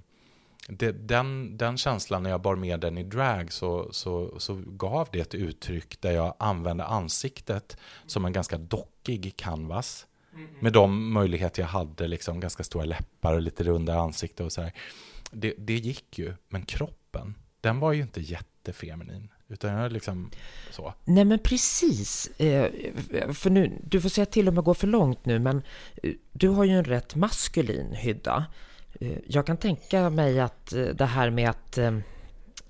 det, den, den känslan när jag bar med den i drag så, så, så gav det ett uttryck där jag använde ansiktet som en ganska dockig canvas. Med de möjligheter jag hade, liksom ganska stora läppar och lite runda ansikte och så här. Det, det gick ju, men kroppen, den var ju inte jättefeminin. Utan jag liksom så. Nej men precis. Eh, för nu, du får säga till om jag går för långt nu, men eh, du har ju en rätt maskulin hydda. Eh, jag kan tänka mig att det här med att...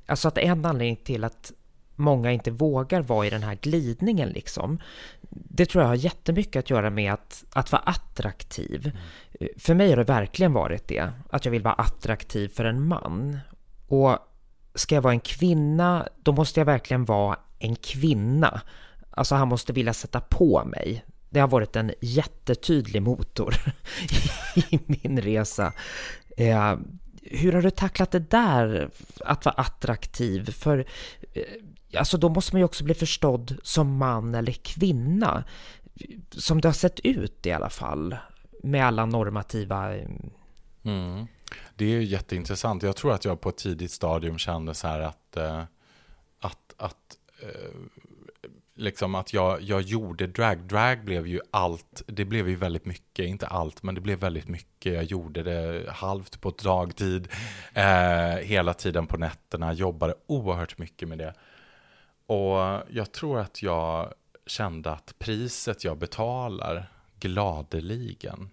Alltså att en anledning till att många inte vågar vara i den här glidningen liksom. Det tror jag har jättemycket att göra med att, att vara attraktiv. Mm. För mig har det verkligen varit det. Att jag vill vara attraktiv för en man. Och ska jag vara en kvinna, då måste jag verkligen vara en kvinna. Alltså han måste vilja sätta på mig. Det har varit en jättetydlig motor [laughs] i min resa. Eh, hur har du tacklat det där, att vara attraktiv? För eh, alltså då måste man ju också bli förstådd som man eller kvinna. Som det har sett ut i alla fall, med alla normativa... Eh, mm. Det är jätteintressant. Jag tror att jag på ett tidigt stadium kände så här att, eh, att, att eh, liksom att jag, jag gjorde drag. Drag blev ju allt, det blev ju väldigt mycket, inte allt, men det blev väldigt mycket. Jag gjorde det halvt på dagtid, eh, hela tiden på nätterna, jobbade oerhört mycket med det. Och jag tror att jag kände att priset jag betalar gladeligen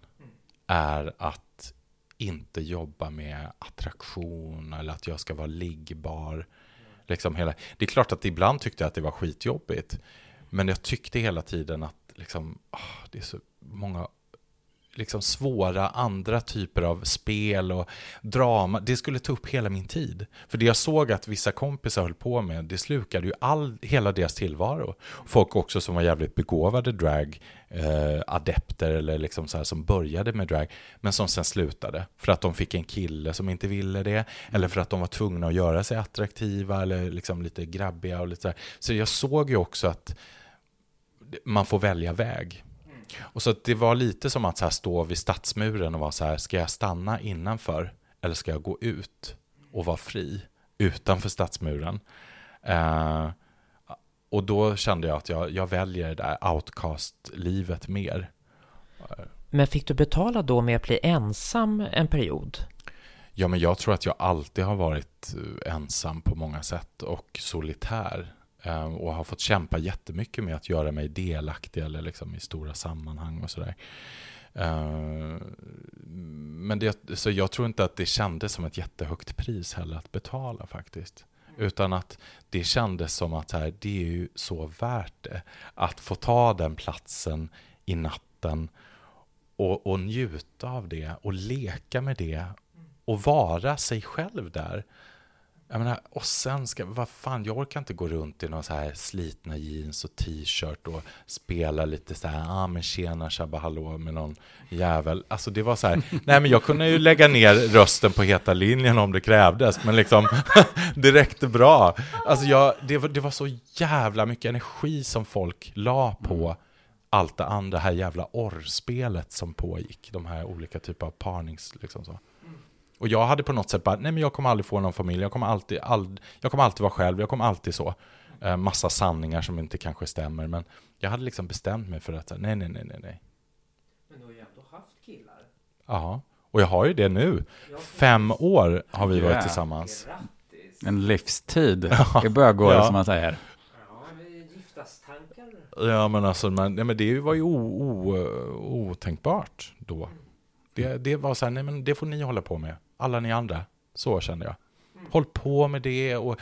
är att inte jobba med attraktion eller att jag ska vara liggbar. Liksom hela, det är klart att ibland tyckte jag att det var skitjobbigt. Men jag tyckte hela tiden att liksom, oh, det är så många liksom svåra andra typer av spel och drama. Det skulle ta upp hela min tid. För det jag såg att vissa kompisar höll på med, det slukade ju all, hela deras tillvaro. Folk också som var jävligt begåvade drag, eh, adepter eller liksom så här som började med drag, men som sen slutade. För att de fick en kille som inte ville det, eller för att de var tvungna att göra sig attraktiva eller liksom lite grabbiga och lite så här. Så jag såg ju också att man får välja väg. Och så det var lite som att så här stå vid stadsmuren och vara så här, ska jag stanna innanför eller ska jag gå ut och vara fri utanför stadsmuren? Eh, och då kände jag att jag, jag väljer det där outcast-livet mer. Men fick du betala då med att bli ensam en period? Ja, men jag tror att jag alltid har varit eh, ensam på många sätt och solitär. Ehm, och har fått kämpa jättemycket med att göra mig delaktig eller liksom i stora sammanhang och sådär. Ehm, men det, så jag tror inte att det kändes som ett jättehögt pris heller att betala faktiskt. Utan att det kändes som att här, det är ju så värt det. Att få ta den platsen i natten och, och njuta av det och leka med det och vara sig själv där. Jag menar, och sen ska, vad fan, jag orkar inte gå runt i några så här slitna jeans och t-shirt och spela lite så här, ah men tjena tjabba hallå med någon jävel. Alltså det var så här, [laughs] nej men jag kunde ju lägga ner rösten på heta linjen om det krävdes, men liksom, [laughs] det räckte bra. Alltså jag, det, var, det var så jävla mycket energi som folk la på allt det andra, här jävla orrspelet som pågick, de här olika typer av parnings, liksom så. Och jag hade på något sätt bara, nej men jag kommer aldrig få någon familj, jag kommer alltid, all, jag kommer alltid vara själv, jag kommer alltid så. Eh, massa sanningar som inte kanske stämmer, men jag hade liksom bestämt mig för att, nej, nej, nej, nej, nej. Men du har ju ändå haft killar. Ja, och jag har ju det nu. Fem år har vi varit tillsammans. Grattis. En livstid [laughs] i bögår, ja. som man säger. Ja, men alltså, man, nej, men det var ju o, o, otänkbart då. Det, det var så här, nej men det får ni hålla på med alla ni andra. Så kände jag. Håll på med det. Och,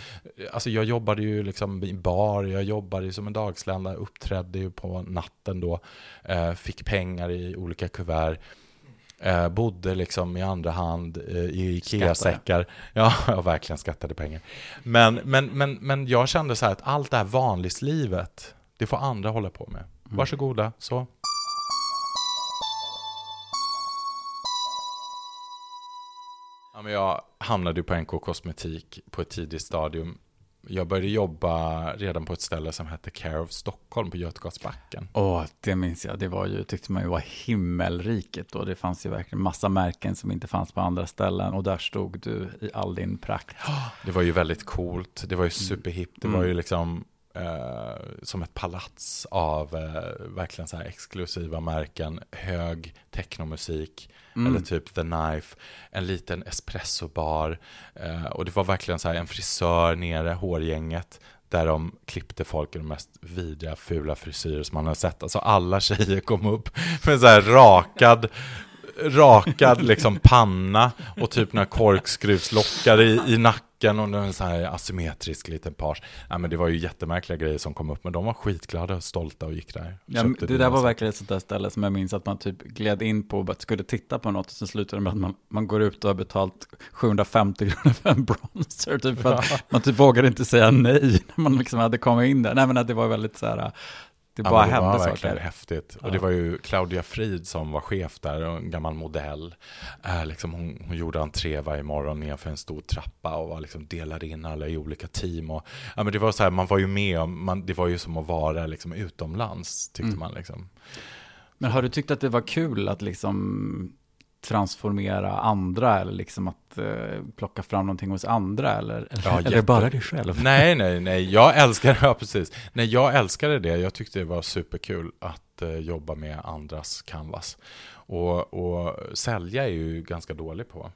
alltså jag jobbade ju liksom i bar, jag jobbade ju som en dagslända, uppträdde ju på natten då. Eh, fick pengar i olika kuvert. Eh, bodde liksom i andra hand eh, i Ikea-säckar. Ja, [laughs] jag verkligen skattade pengar. Men, men, men, men jag kände så här att allt det här vanlislivet, det får andra hålla på med. Mm. Varsågoda, så. Ja, men jag hamnade ju på NK Kosmetik på ett tidigt stadium. jag började jobba redan på ett ställe som hette Care of Stockholm på Götgatsbacken. Åh, det minns jag. Det var ju, tyckte man ju var himmelriket då. Det fanns ju verkligen massa märken som inte fanns på andra ställen. Och där stod du i all din prakt. [gasps] Det var ju väldigt coolt, det var ju superhippt, det var Mm. ju liksom eh, som ett palats av eh, verkligen så här exklusiva märken, hög technomusik, Mm. eller typ The Knife, en liten espressobar, eh, och det var verkligen så här en frisör nere, hårgänget, där de klippte folk i de mest vidriga, fula frisyrer som man har sett. Alltså alla tjejer kom upp med så här rakad, rakad liksom panna och typ några korkskruvslockar i, i nacken och en så här asymmetrisk liten page. Nej men det var ju jättemärkliga grejer som kom upp, men de var skitglada och stolta och gick där. Ja, Köpte det där var verkligen ett sånt där ställe som jag minns att man typ gled in på och skulle titta på något och sen slutade med att man, man går ut och har betalt 750 kronor för en bronzer. Typ för att man typ vågade inte säga nej när man liksom hade kommit in där. Nej men att det var väldigt så här, det Ja, bara men det hände var verkligen saker. häftigt. Och Ja. det var ju Claudia Frid som var chef där, och en gammal modell. Äh, liksom hon, hon gjorde entré varje morgon nerför en stor trappa och var liksom delade in alla i olika team. Och, ja, men det var så här, man var ju med om, man, det var ju som att vara liksom utomlands, tyckte Mm. man. Liksom. Men har du tyckt att det var kul att liksom transformera andra eller liksom att eh, plocka fram någonting hos andra eller, Ja, eller jätte- bara dig själv? Nej, nej, nej, jag älskar [laughs] ja, precis. Nej, jag älskade det. Jag tyckte det var superkul att eh, jobba med andras canvas. Och, och sälja är ju ganska dålig på.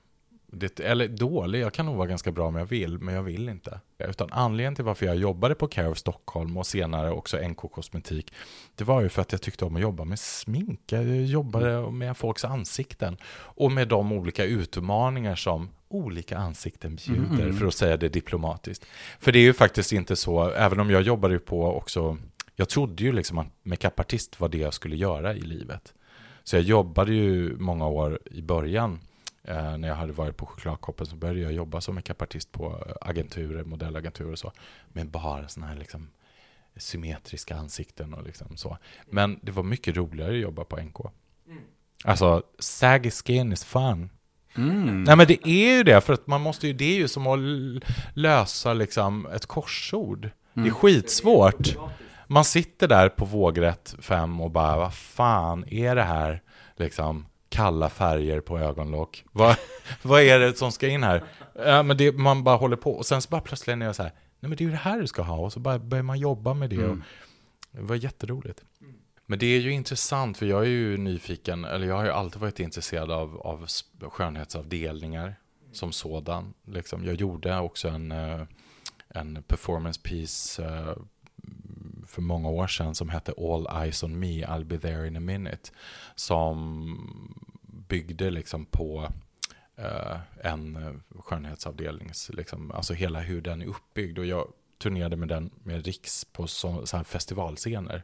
Det, eller dålig, jag kan nog vara ganska bra om jag vill, men jag vill inte. Utan anledningen till varför jag jobbade på Care of Stockholm och senare också NK Kosmetik, det var ju för att jag tyckte om att jobba med smink. Jag jobbade med folks ansikten och med de olika utmaningar som olika ansikten bjuder, Mm. för att säga det diplomatiskt. För det är ju faktiskt inte så, även om jag jobbade på också, jag trodde ju liksom att makeupartist var det jag skulle göra i livet. Så jag jobbade ju många år i början, eh, när jag hade varit på Chokladkoppen så började jag jobba som makeupartist på agenturer, modellagenturer och så. Med bara sådana här liksom symmetriska ansikten och liksom så. Men det var mycket roligare att jobba på NK. Alltså, saggy skin is fun. Mm. Nej men det är ju det, för att man måste ju, det är ju som att lösa liksom ett korsord. Det är Mm. skitsvårt. Man sitter där på vågrätt fem och bara, vad fan är det här? Liksom, kalla färger på ögonlock. Vad, [laughs] vad är det som ska in här? Ja, men det, man bara håller på, och sen så bara plötsligt är jag så här, nej men det är ju det här du ska ha, och så bara börjar man jobba med det. Och, Mm. det var jätteroligt. Men det är ju intressant, för jag är ju nyfiken, eller jag har ju alltid varit intresserad av, av skönhetsavdelningar som sådan. Liksom, jag gjorde också en, eh, en performance piece eh, för många år sedan som hette All Eyes On Me, I'll Be There In A Minute. Som byggde liksom på eh, en eh, skönhetsavdelnings, liksom, alltså hela hur den är uppbyggd. Och jag turnerade med den med Riks på så, så här festivalscener.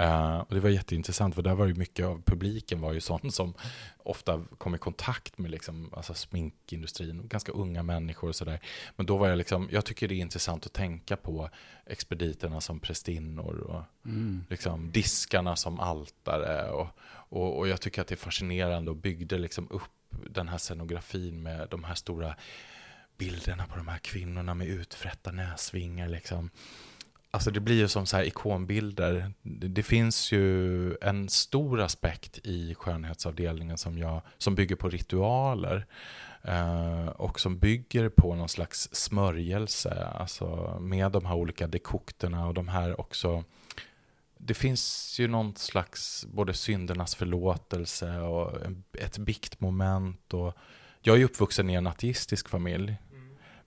Eh, och det var jätteintressant för där var ju mycket av publiken var ju sån som ofta kom i kontakt med liksom, alltså sminkindustrin, ganska unga människor och sådär. Men då var jag liksom, jag tycker det är intressant att tänka på expediterna som prästinnor och Mm. liksom diskarna som altare och, och, och jag tycker att det är fascinerande och byggde liksom upp den här scenografin med de här stora bilderna på de här kvinnorna med utfrätta näsvingar liksom. Alltså det blir ju som så här ikonbilder. Det, det finns ju en stor aspekt i skönhetsavdelningen som, jag, som bygger på ritualer. Eh, och som bygger på någon slags smörjelse. Alltså med de här olika dekokterna och de här också. Det finns ju någon slags både syndernas förlåtelse och ett biktmoment. Och jag är ju uppvuxen i en ateistisk familj.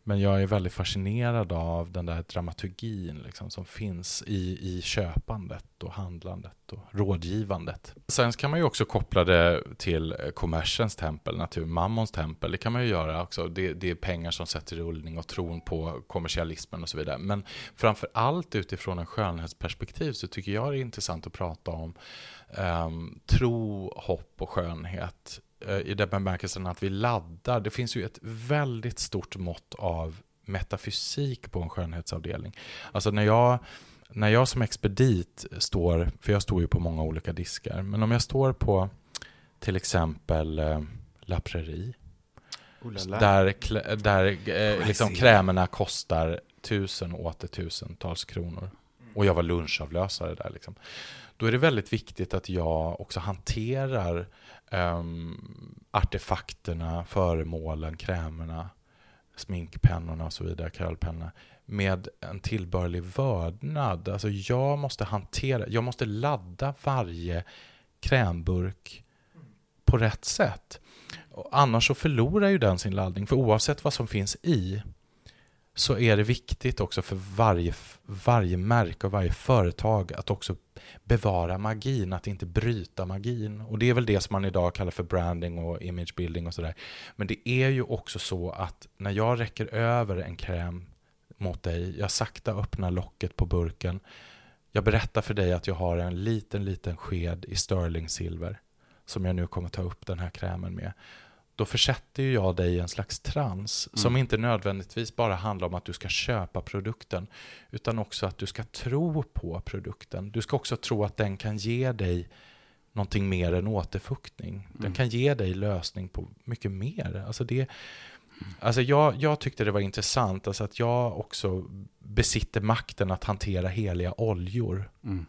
Men jag är väldigt fascinerad av den där dramaturgin liksom, som finns i, i köpandet och handlandet och rådgivandet. Sen kan man ju också koppla det till kommersens tempel, natur, mammons tempel. Det kan man ju göra också. Det, det är pengar som sätter i rullning och tron på kommersialismen och så vidare. Men framför allt utifrån en skönhetsperspektiv så tycker jag det är intressant att prata om um, tro, hopp och skönhet i den bemärkelsen att vi laddar. Det finns ju ett väldigt stort mått av metafysik på en skönhetsavdelning. Alltså när jag, när jag som expedit står, för jag står ju på många olika diskar, men om jag står på till exempel eh, La Prairie, där, där eh, liksom krämerna kostar tusen och åter tusentals kronor. Och jag var lunchavlösare där liksom. Då är det väldigt viktigt att jag också hanterar um, artefakterna, föremålen, krämerna, sminkpennorna och så vidare, krallpennorna, med en tillbörlig vördnad. Alltså jag måste hantera, jag måste ladda varje krämburk på rätt sätt. Annars så förlorar ju den sin laddning, för oavsett vad som finns i så är det viktigt också för varje, varje märke och varje företag att också bevara magin, att inte bryta magin. Och det är väl det som man idag kallar för branding och image building och sådär. Men det är ju också så att när jag räcker över en kräm mot dig, jag sakta öppnar locket på burken, jag berättar för dig att jag har en liten, liten sked i sterling silver som jag nu kommer ta upp den här krämen med då försätter ju jag dig i en slags trans mm. som inte nödvändigtvis bara handlar om att du ska köpa produkten utan också att du ska tro på produkten. Du ska också tro att den kan ge dig någonting mer än återfuktning. Den mm. kan ge dig lösning på mycket mer. Alltså det, alltså jag, jag tyckte det var intressant alltså att jag också besitter makten att hantera heliga oljor. Mm.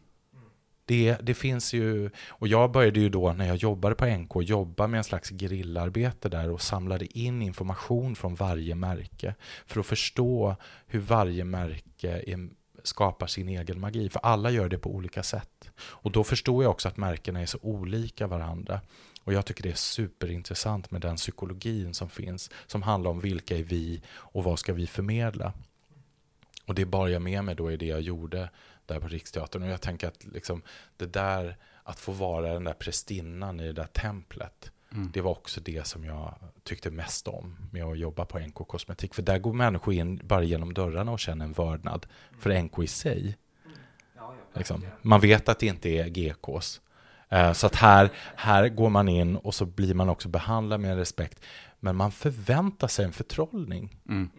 Det, det finns ju, och jag började ju då när jag jobbade på NK jobba med en slags grillarbete där och samlade in information från varje märke för att förstå hur varje märke är, skapar sin egen magi. För alla gör det på olika sätt. Och då förstår jag också att märkena är så olika varandra. Och jag tycker det är superintressant med den psykologin som finns, som handlar om vilka är vi och vad ska vi förmedla. Och det bar jag med mig då i det jag gjorde där på Riksteatern. Och jag tänker att liksom, det där, att få vara den där prästinnan i det där templet, mm. det var också det som jag tyckte mest om med att jobba på NK Kosmetik. För där går människor in bara genom dörrarna och känner en vördnad för NK i sig. Liksom. Man vet att det inte är GKs. Eh, så att här, här går man in och så blir man också behandlad med respekt. Men man förväntar sig en förtrollning. Mm.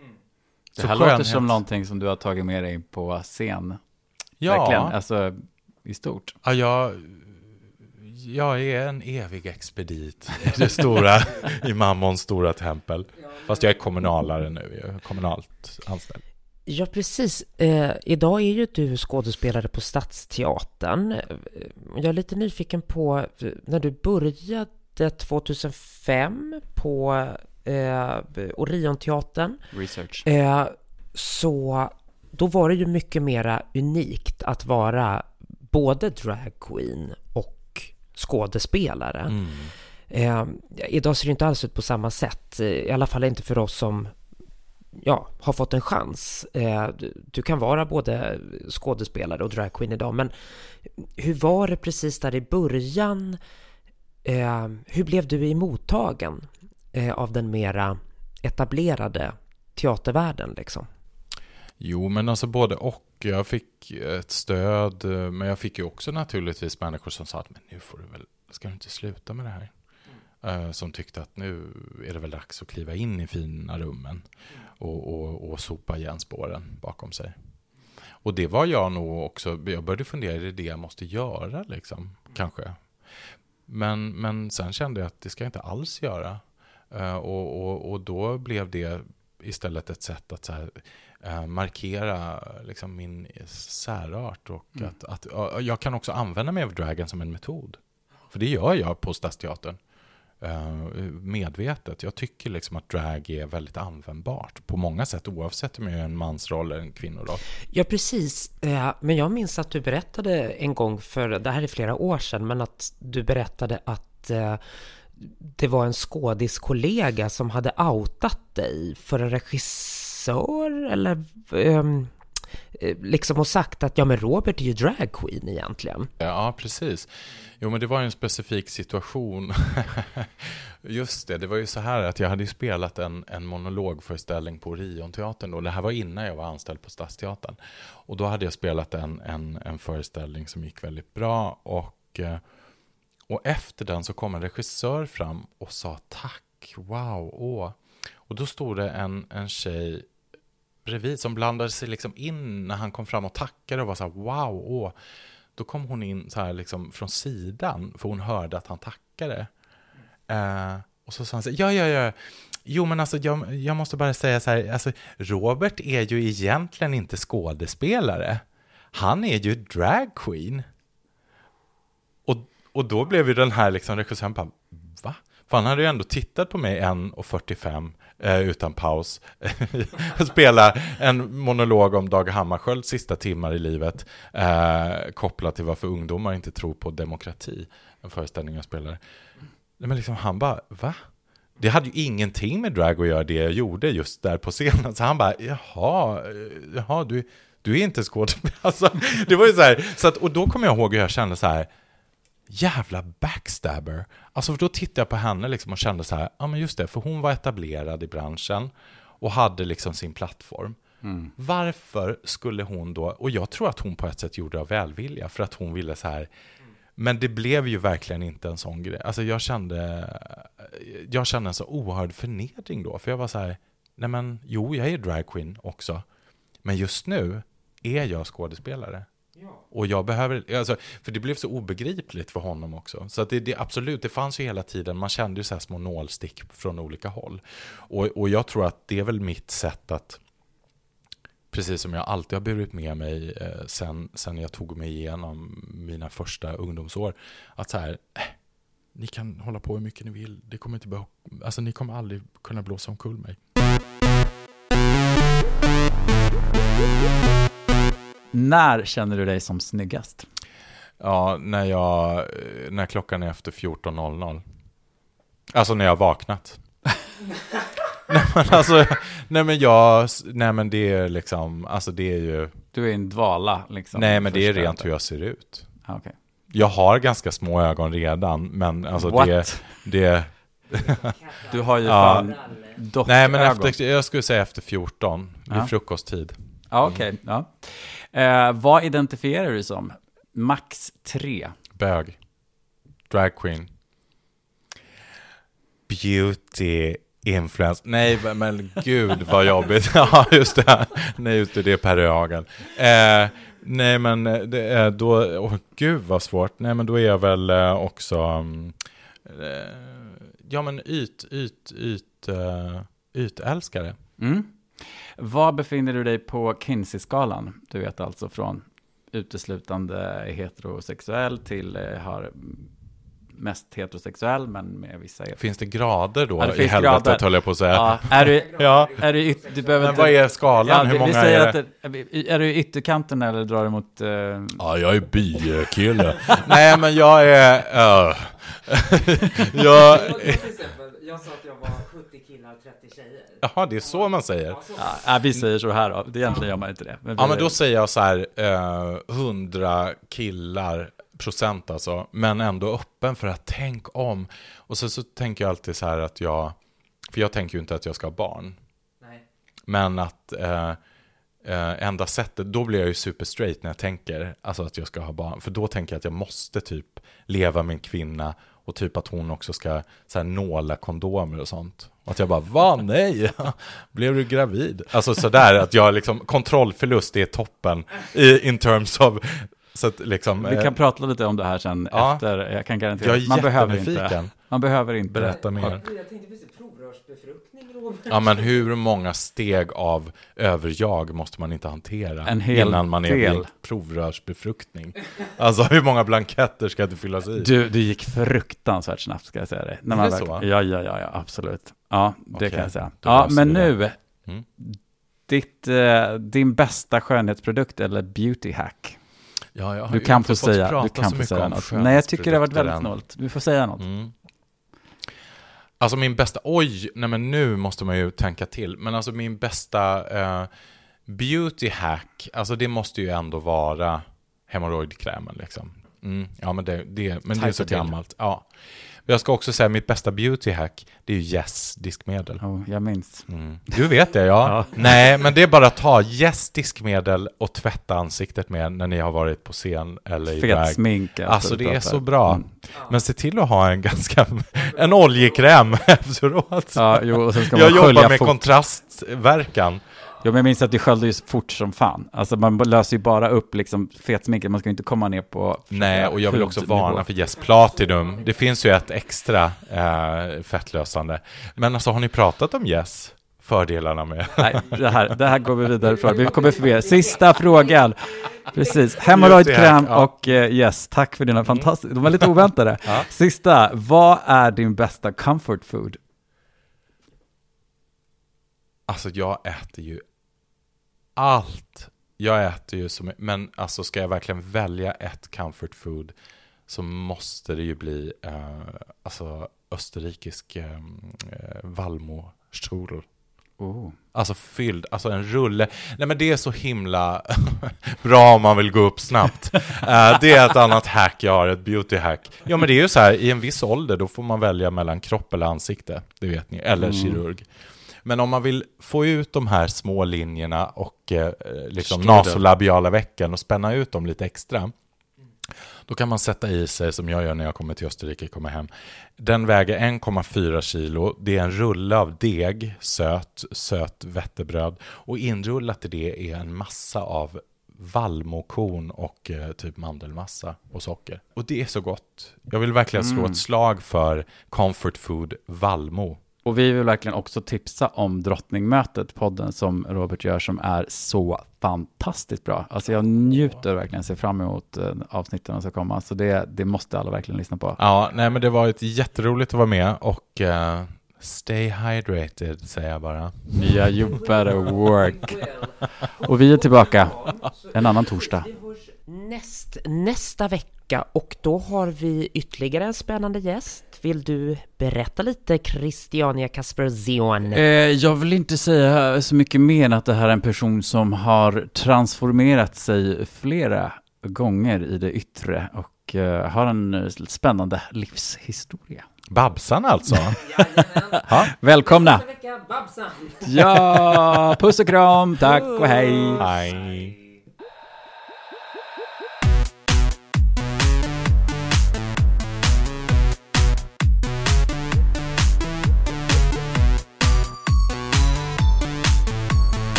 Det här låter som någonting som du har tagit med dig på scen. Ja. Verkligen, alltså i stort. Ja, jag, jag är en evig expedit i det stora, i Mammons stora tempel. Fast jag är kommunalare nu, jag är kommunalt anställd. Ja, precis. Eh, idag är ju du skådespelare på Stadsteatern. Jag är lite nyfiken på när du började 2005 på eh, Orionteatern. Research. Eh, så då var det ju mycket mera unikt att vara både dragqueen och skådespelare. Mm. Eh, idag ser det inte alls ut på samma sätt, i alla fall inte för oss som ja, har fått en chans. Eh, du kan vara både skådespelare och dragqueen idag, men hur var det precis där i början? Eh, hur blev du emottagen eh, av den mera etablerade teatervärlden liksom? Jo, men alltså både och. Jag fick ett stöd, men jag fick ju också naturligtvis människor som sa att men nu får du väl, ska du inte sluta med det här? Mm. Som tyckte att nu är det väl dags att kliva in i fina rummen och, och, och sopa igen spåren bakom sig. Och det var jag nog också, jag började fundera, är det det jag måste göra liksom? Kanske. Men, men sen kände jag att det ska jag inte alls göra. Eh, och, och, och då blev det istället ett sätt att så här, uh, markera liksom, min särart. Och mm. att, att jag kan också använda mig av dragen som en metod. För det gör jag på Stadsteatern. Uh, medvetet. Jag tycker liksom att drag är väldigt användbart på många sätt oavsett om jag är en mansroll eller en kvinnoroll. Ja, precis. Men jag minns att du berättade en gång för, det här är flera år sedan, men att du berättade att det var en skådiskollega som hade outat dig för en regissör eller um, liksom och sagt att ja men Robert är ju dragqueen egentligen. Ja, precis. Jo men det var ju en specifik situation. [laughs] Just det, det var ju så här att jag hade ju spelat en, en monologföreställning på Orionteatern då. Det här var innan jag var anställd på Stadsteatern. Och då hade jag spelat en, en, en föreställning som gick väldigt bra och eh, och efter den så kom en regissör fram och sa tack, wow, åh. Och då stod det en, en tjej bredvid som blandade sig liksom in när han kom fram och tackade och var så här, wow, åh. Då kom hon in så här liksom från sidan, för hon hörde att han tackade. Eh, och så sa han så här, ja, ja, ja, Jo, men alltså jag, jag måste bara säga så här, alltså Robert är ju egentligen inte skådespelare. Han är ju drag queen. Och, och då blev ju den här liksom regissören bara, va? För han hade ju ändå tittat på mig 1.45 eh, utan paus. [laughs] Spela en monolog om Dag Hammarskjölds sista timmar i livet. Eh, kopplat till varför ungdomar inte tror på demokrati. En föreställning jag spelade. Men liksom han bara, va? Det hade ju ingenting med drag att göra det jag gjorde just där på scenen. Så han bara, jaha, jaha du, du är inte skådespelare. [laughs] Alltså, det var ju så här, så att, och då kommer jag ihåg hur jag kände så här, jävla backstabber. Alltså för då tittade jag på henne liksom och kände så här, ja men just det, för hon var etablerad i branschen och hade liksom sin plattform. Mm. Varför skulle hon då, och jag tror att hon på ett sätt gjorde det av välvilja, för att hon ville så här, men det blev ju verkligen inte en sån grej. Alltså jag kände, jag kände en så oerhörd förnedring då, för jag var så här, nej men jo, jag är dragqueen också, men just nu är jag skådespelare. Och jag behöver, alltså, för det blev så obegripligt för honom också. Så att det, det absolut, det fanns ju hela tiden, man kände ju så här små nålstick från olika håll. Och, och jag tror att det är väl mitt sätt att, precis som jag alltid har burit med mig eh, sen, sen jag tog mig igenom mina första ungdomsår, att så här, eh, ni kan hålla på hur mycket ni vill, det kommer inte behöva, alltså ni kommer aldrig kunna blåsa omkull mig. När känner du dig som snyggast? Ja, när, jag, när klockan är efter 14.00. Alltså när jag har vaknat. [laughs] nej men alltså, nej men jag, nej men det är liksom, alltså det är ju, Du är en dvala liksom. nej men det är rent hur jag ser ut. Ah, okej. Jag har ganska små ögon redan, men alltså What? det, det, Du har ju Ja. dockögon. nej men efter, jag skulle säga efter 14, vid Ja. frukosttid. Ja, okej. Ja. Eh, vad identifierar du som? Max tre. Bög. Drag queen. Beauty influence. Nej, men- men gud vad jobbigt. [laughs] ja, just det. Nej, just det, det är Per Öhagen. Eh, nej, men det är då, åh gud vad svårt. Nej, men då är jag väl eh, också, mm, eh, ja men yt, yt, yt, uh, ytälskare. Mm. Var befinner du dig på Kinsey-skalan? Du vet alltså från uteslutande heterosexuell till eh, har mest heterosexuell, men med vissa... Finns det grader då Ja, det i finns helvetet grader. höll jag på att säga. Ja, är du, [laughs] Ja. är du, yt, du behöver Men vad är skalan? Ja, Hur vi- många vi säger är att det? det, är du i ytterkanten eller drar du mot... eh, Ja, jag är bykille. [laughs] Nej, men jag är... Uh, [laughs] jag, Jag sa att jag var 70 killar och 30 tjejer. Jaha, det är så man säger. ja, vi säger så här då. Det Egentligen gör man inte det. Ja, men då säger jag så här, eh, 100 killar procent alltså, men ändå öppen för att tänk om. Och så, så tänker jag alltid så här att jag, för jag tänker ju inte att jag ska ha barn, Nej. men att eh, eh, enda sättet, då blir jag ju super straight när jag tänker alltså att jag ska ha barn. För då tänker jag att jag måste typ leva med en kvinna och typ att hon också ska så här, nåla kondomer och sånt. Att jag bara, va? Nej! [laughs] Blev du gravid? Alltså sådär, att jag liksom, kontrollförlust är toppen i, in terms of, så att liksom, Vi eh, kan prata lite om det här sen Ja. efter. Jag kan garantera jag är man behöver inte. Man behöver inte. Berätta mer. Jag tänkte precis provrörsbefruktning, Robert. Ja men hur många steg av överjag måste man inte hantera En hel innan man är del. vid provrörsbefruktning? Alltså hur många blanketter ska det fyllas i? Du, du gick fruktansvärt snabbt ska jag säga dig. När Är man det väl- så? Ja, ja, ja, ja, absolut. Ja, det Okej, kan jag säga. då Ja, löser men vi det. nu, Mm. ditt, eh, din bästa skönhetsprodukt eller beauty hack? Ja, jag har Du ju kan inte få fått säga, prata du kan så få mycket säga om något. Nej, jag tycker det har varit skönhetsprodukter väldigt än. snålt. Du får säga något. Mm. Alltså min bästa, oj, nej men nu måste man ju tänka till. Men alltså min bästa eh, beauty hack, alltså det måste ju ändå vara hemorrojdkrämen liksom. Mm, ja men det, det, men det är så till. gammalt. Ja. Jag ska också säga mitt bästa beauty hack, det är ju Yes diskmedel. Oh, jag minns. Mm. Du vet det ja. [laughs] Ja. Nej, men det är bara att ta Yes diskmedel och tvätta ansiktet med när ni har varit på scen eller i Fet smink. Alltså du det är så bra. Mm. Men se till att ha en ganska, [laughs] en oljekräm [laughs] efteråt. Ja, jo, och sen ska man Jag jobbar med fort. kontrastverkan. Jo, men jag minns att det sköljde ju fort som fan. Alltså man löser ju bara upp liksom fetsminket, man ska ju inte komma ner på... Nej, och jag vill också varna för Yes Platinum. Det finns ju ett extra eh, fettlösande. Men alltså, har ni pratat om Yes? Fördelarna med... [laughs] Nej, det här, det här går vi vidare från. Vi kommer förbi. Sista frågan. Precis. Hemorrojdkräm Ja. och eh, yes, tack för dina fantastiska... De var lite oväntade. [laughs] Ja. Sista. Vad är din bästa comfort food? Alltså, jag äter ju allt. Jag äter ju som... Men alltså, ska jag verkligen välja ett comfort food så måste det ju bli eh, alltså, österrikisk eh, eh, Valmo-strudel. Oh. Alltså fylld, alltså en rulle. Nej men det är så himla [laughs] bra om man vill gå upp snabbt. [laughs] Eh, det är ett annat hack jag har, ett beauty hack. Ja men det är ju så här, i en viss ålder då får man välja mellan kropp eller ansikte. Det vet ni, eller Mm. kirurg. Men om man vill få ut de här små linjerna och eh, liksom nasolabiala vecken och spänna ut dem lite extra. Då kan man sätta i sig, som jag gör när jag kommer till Österrike, kommer hem. Den väger 1,4 kilo. Det är en rulle av deg, söt, söt vättebröd. Och inrullat i det är en massa av vallmokorn och eh, typ mandelmassa och socker. Och det är så gott. Jag vill verkligen slå Mm. ett slag för comfort food vallmo. Och vi vill verkligen också tipsa om Drottningmötet, podden som Robert gör, som är så fantastiskt bra. Alltså jag njuter verkligen, ser fram emot eh, avsnitten som ska komma. Så det, det måste alla verkligen lyssna på. Ja, nej men det var ett jätteroligt att vara med och eh, stay hydrated säger jag bara. Yeah, you better work. Och vi är tillbaka en annan torsdag. Näst, nästa vecka och då har vi ytterligare en spännande gäst. Vill du berätta lite Christiania Kasperzion? Eh, jag vill inte säga så mycket mer än att det här är en person som har transformerat sig flera gånger i det yttre och eh, har en eh, spännande livshistoria. Babsan alltså? [laughs] Välkomna! vecka, Babsan! Ja, puss och kram, tack och hej! Hej.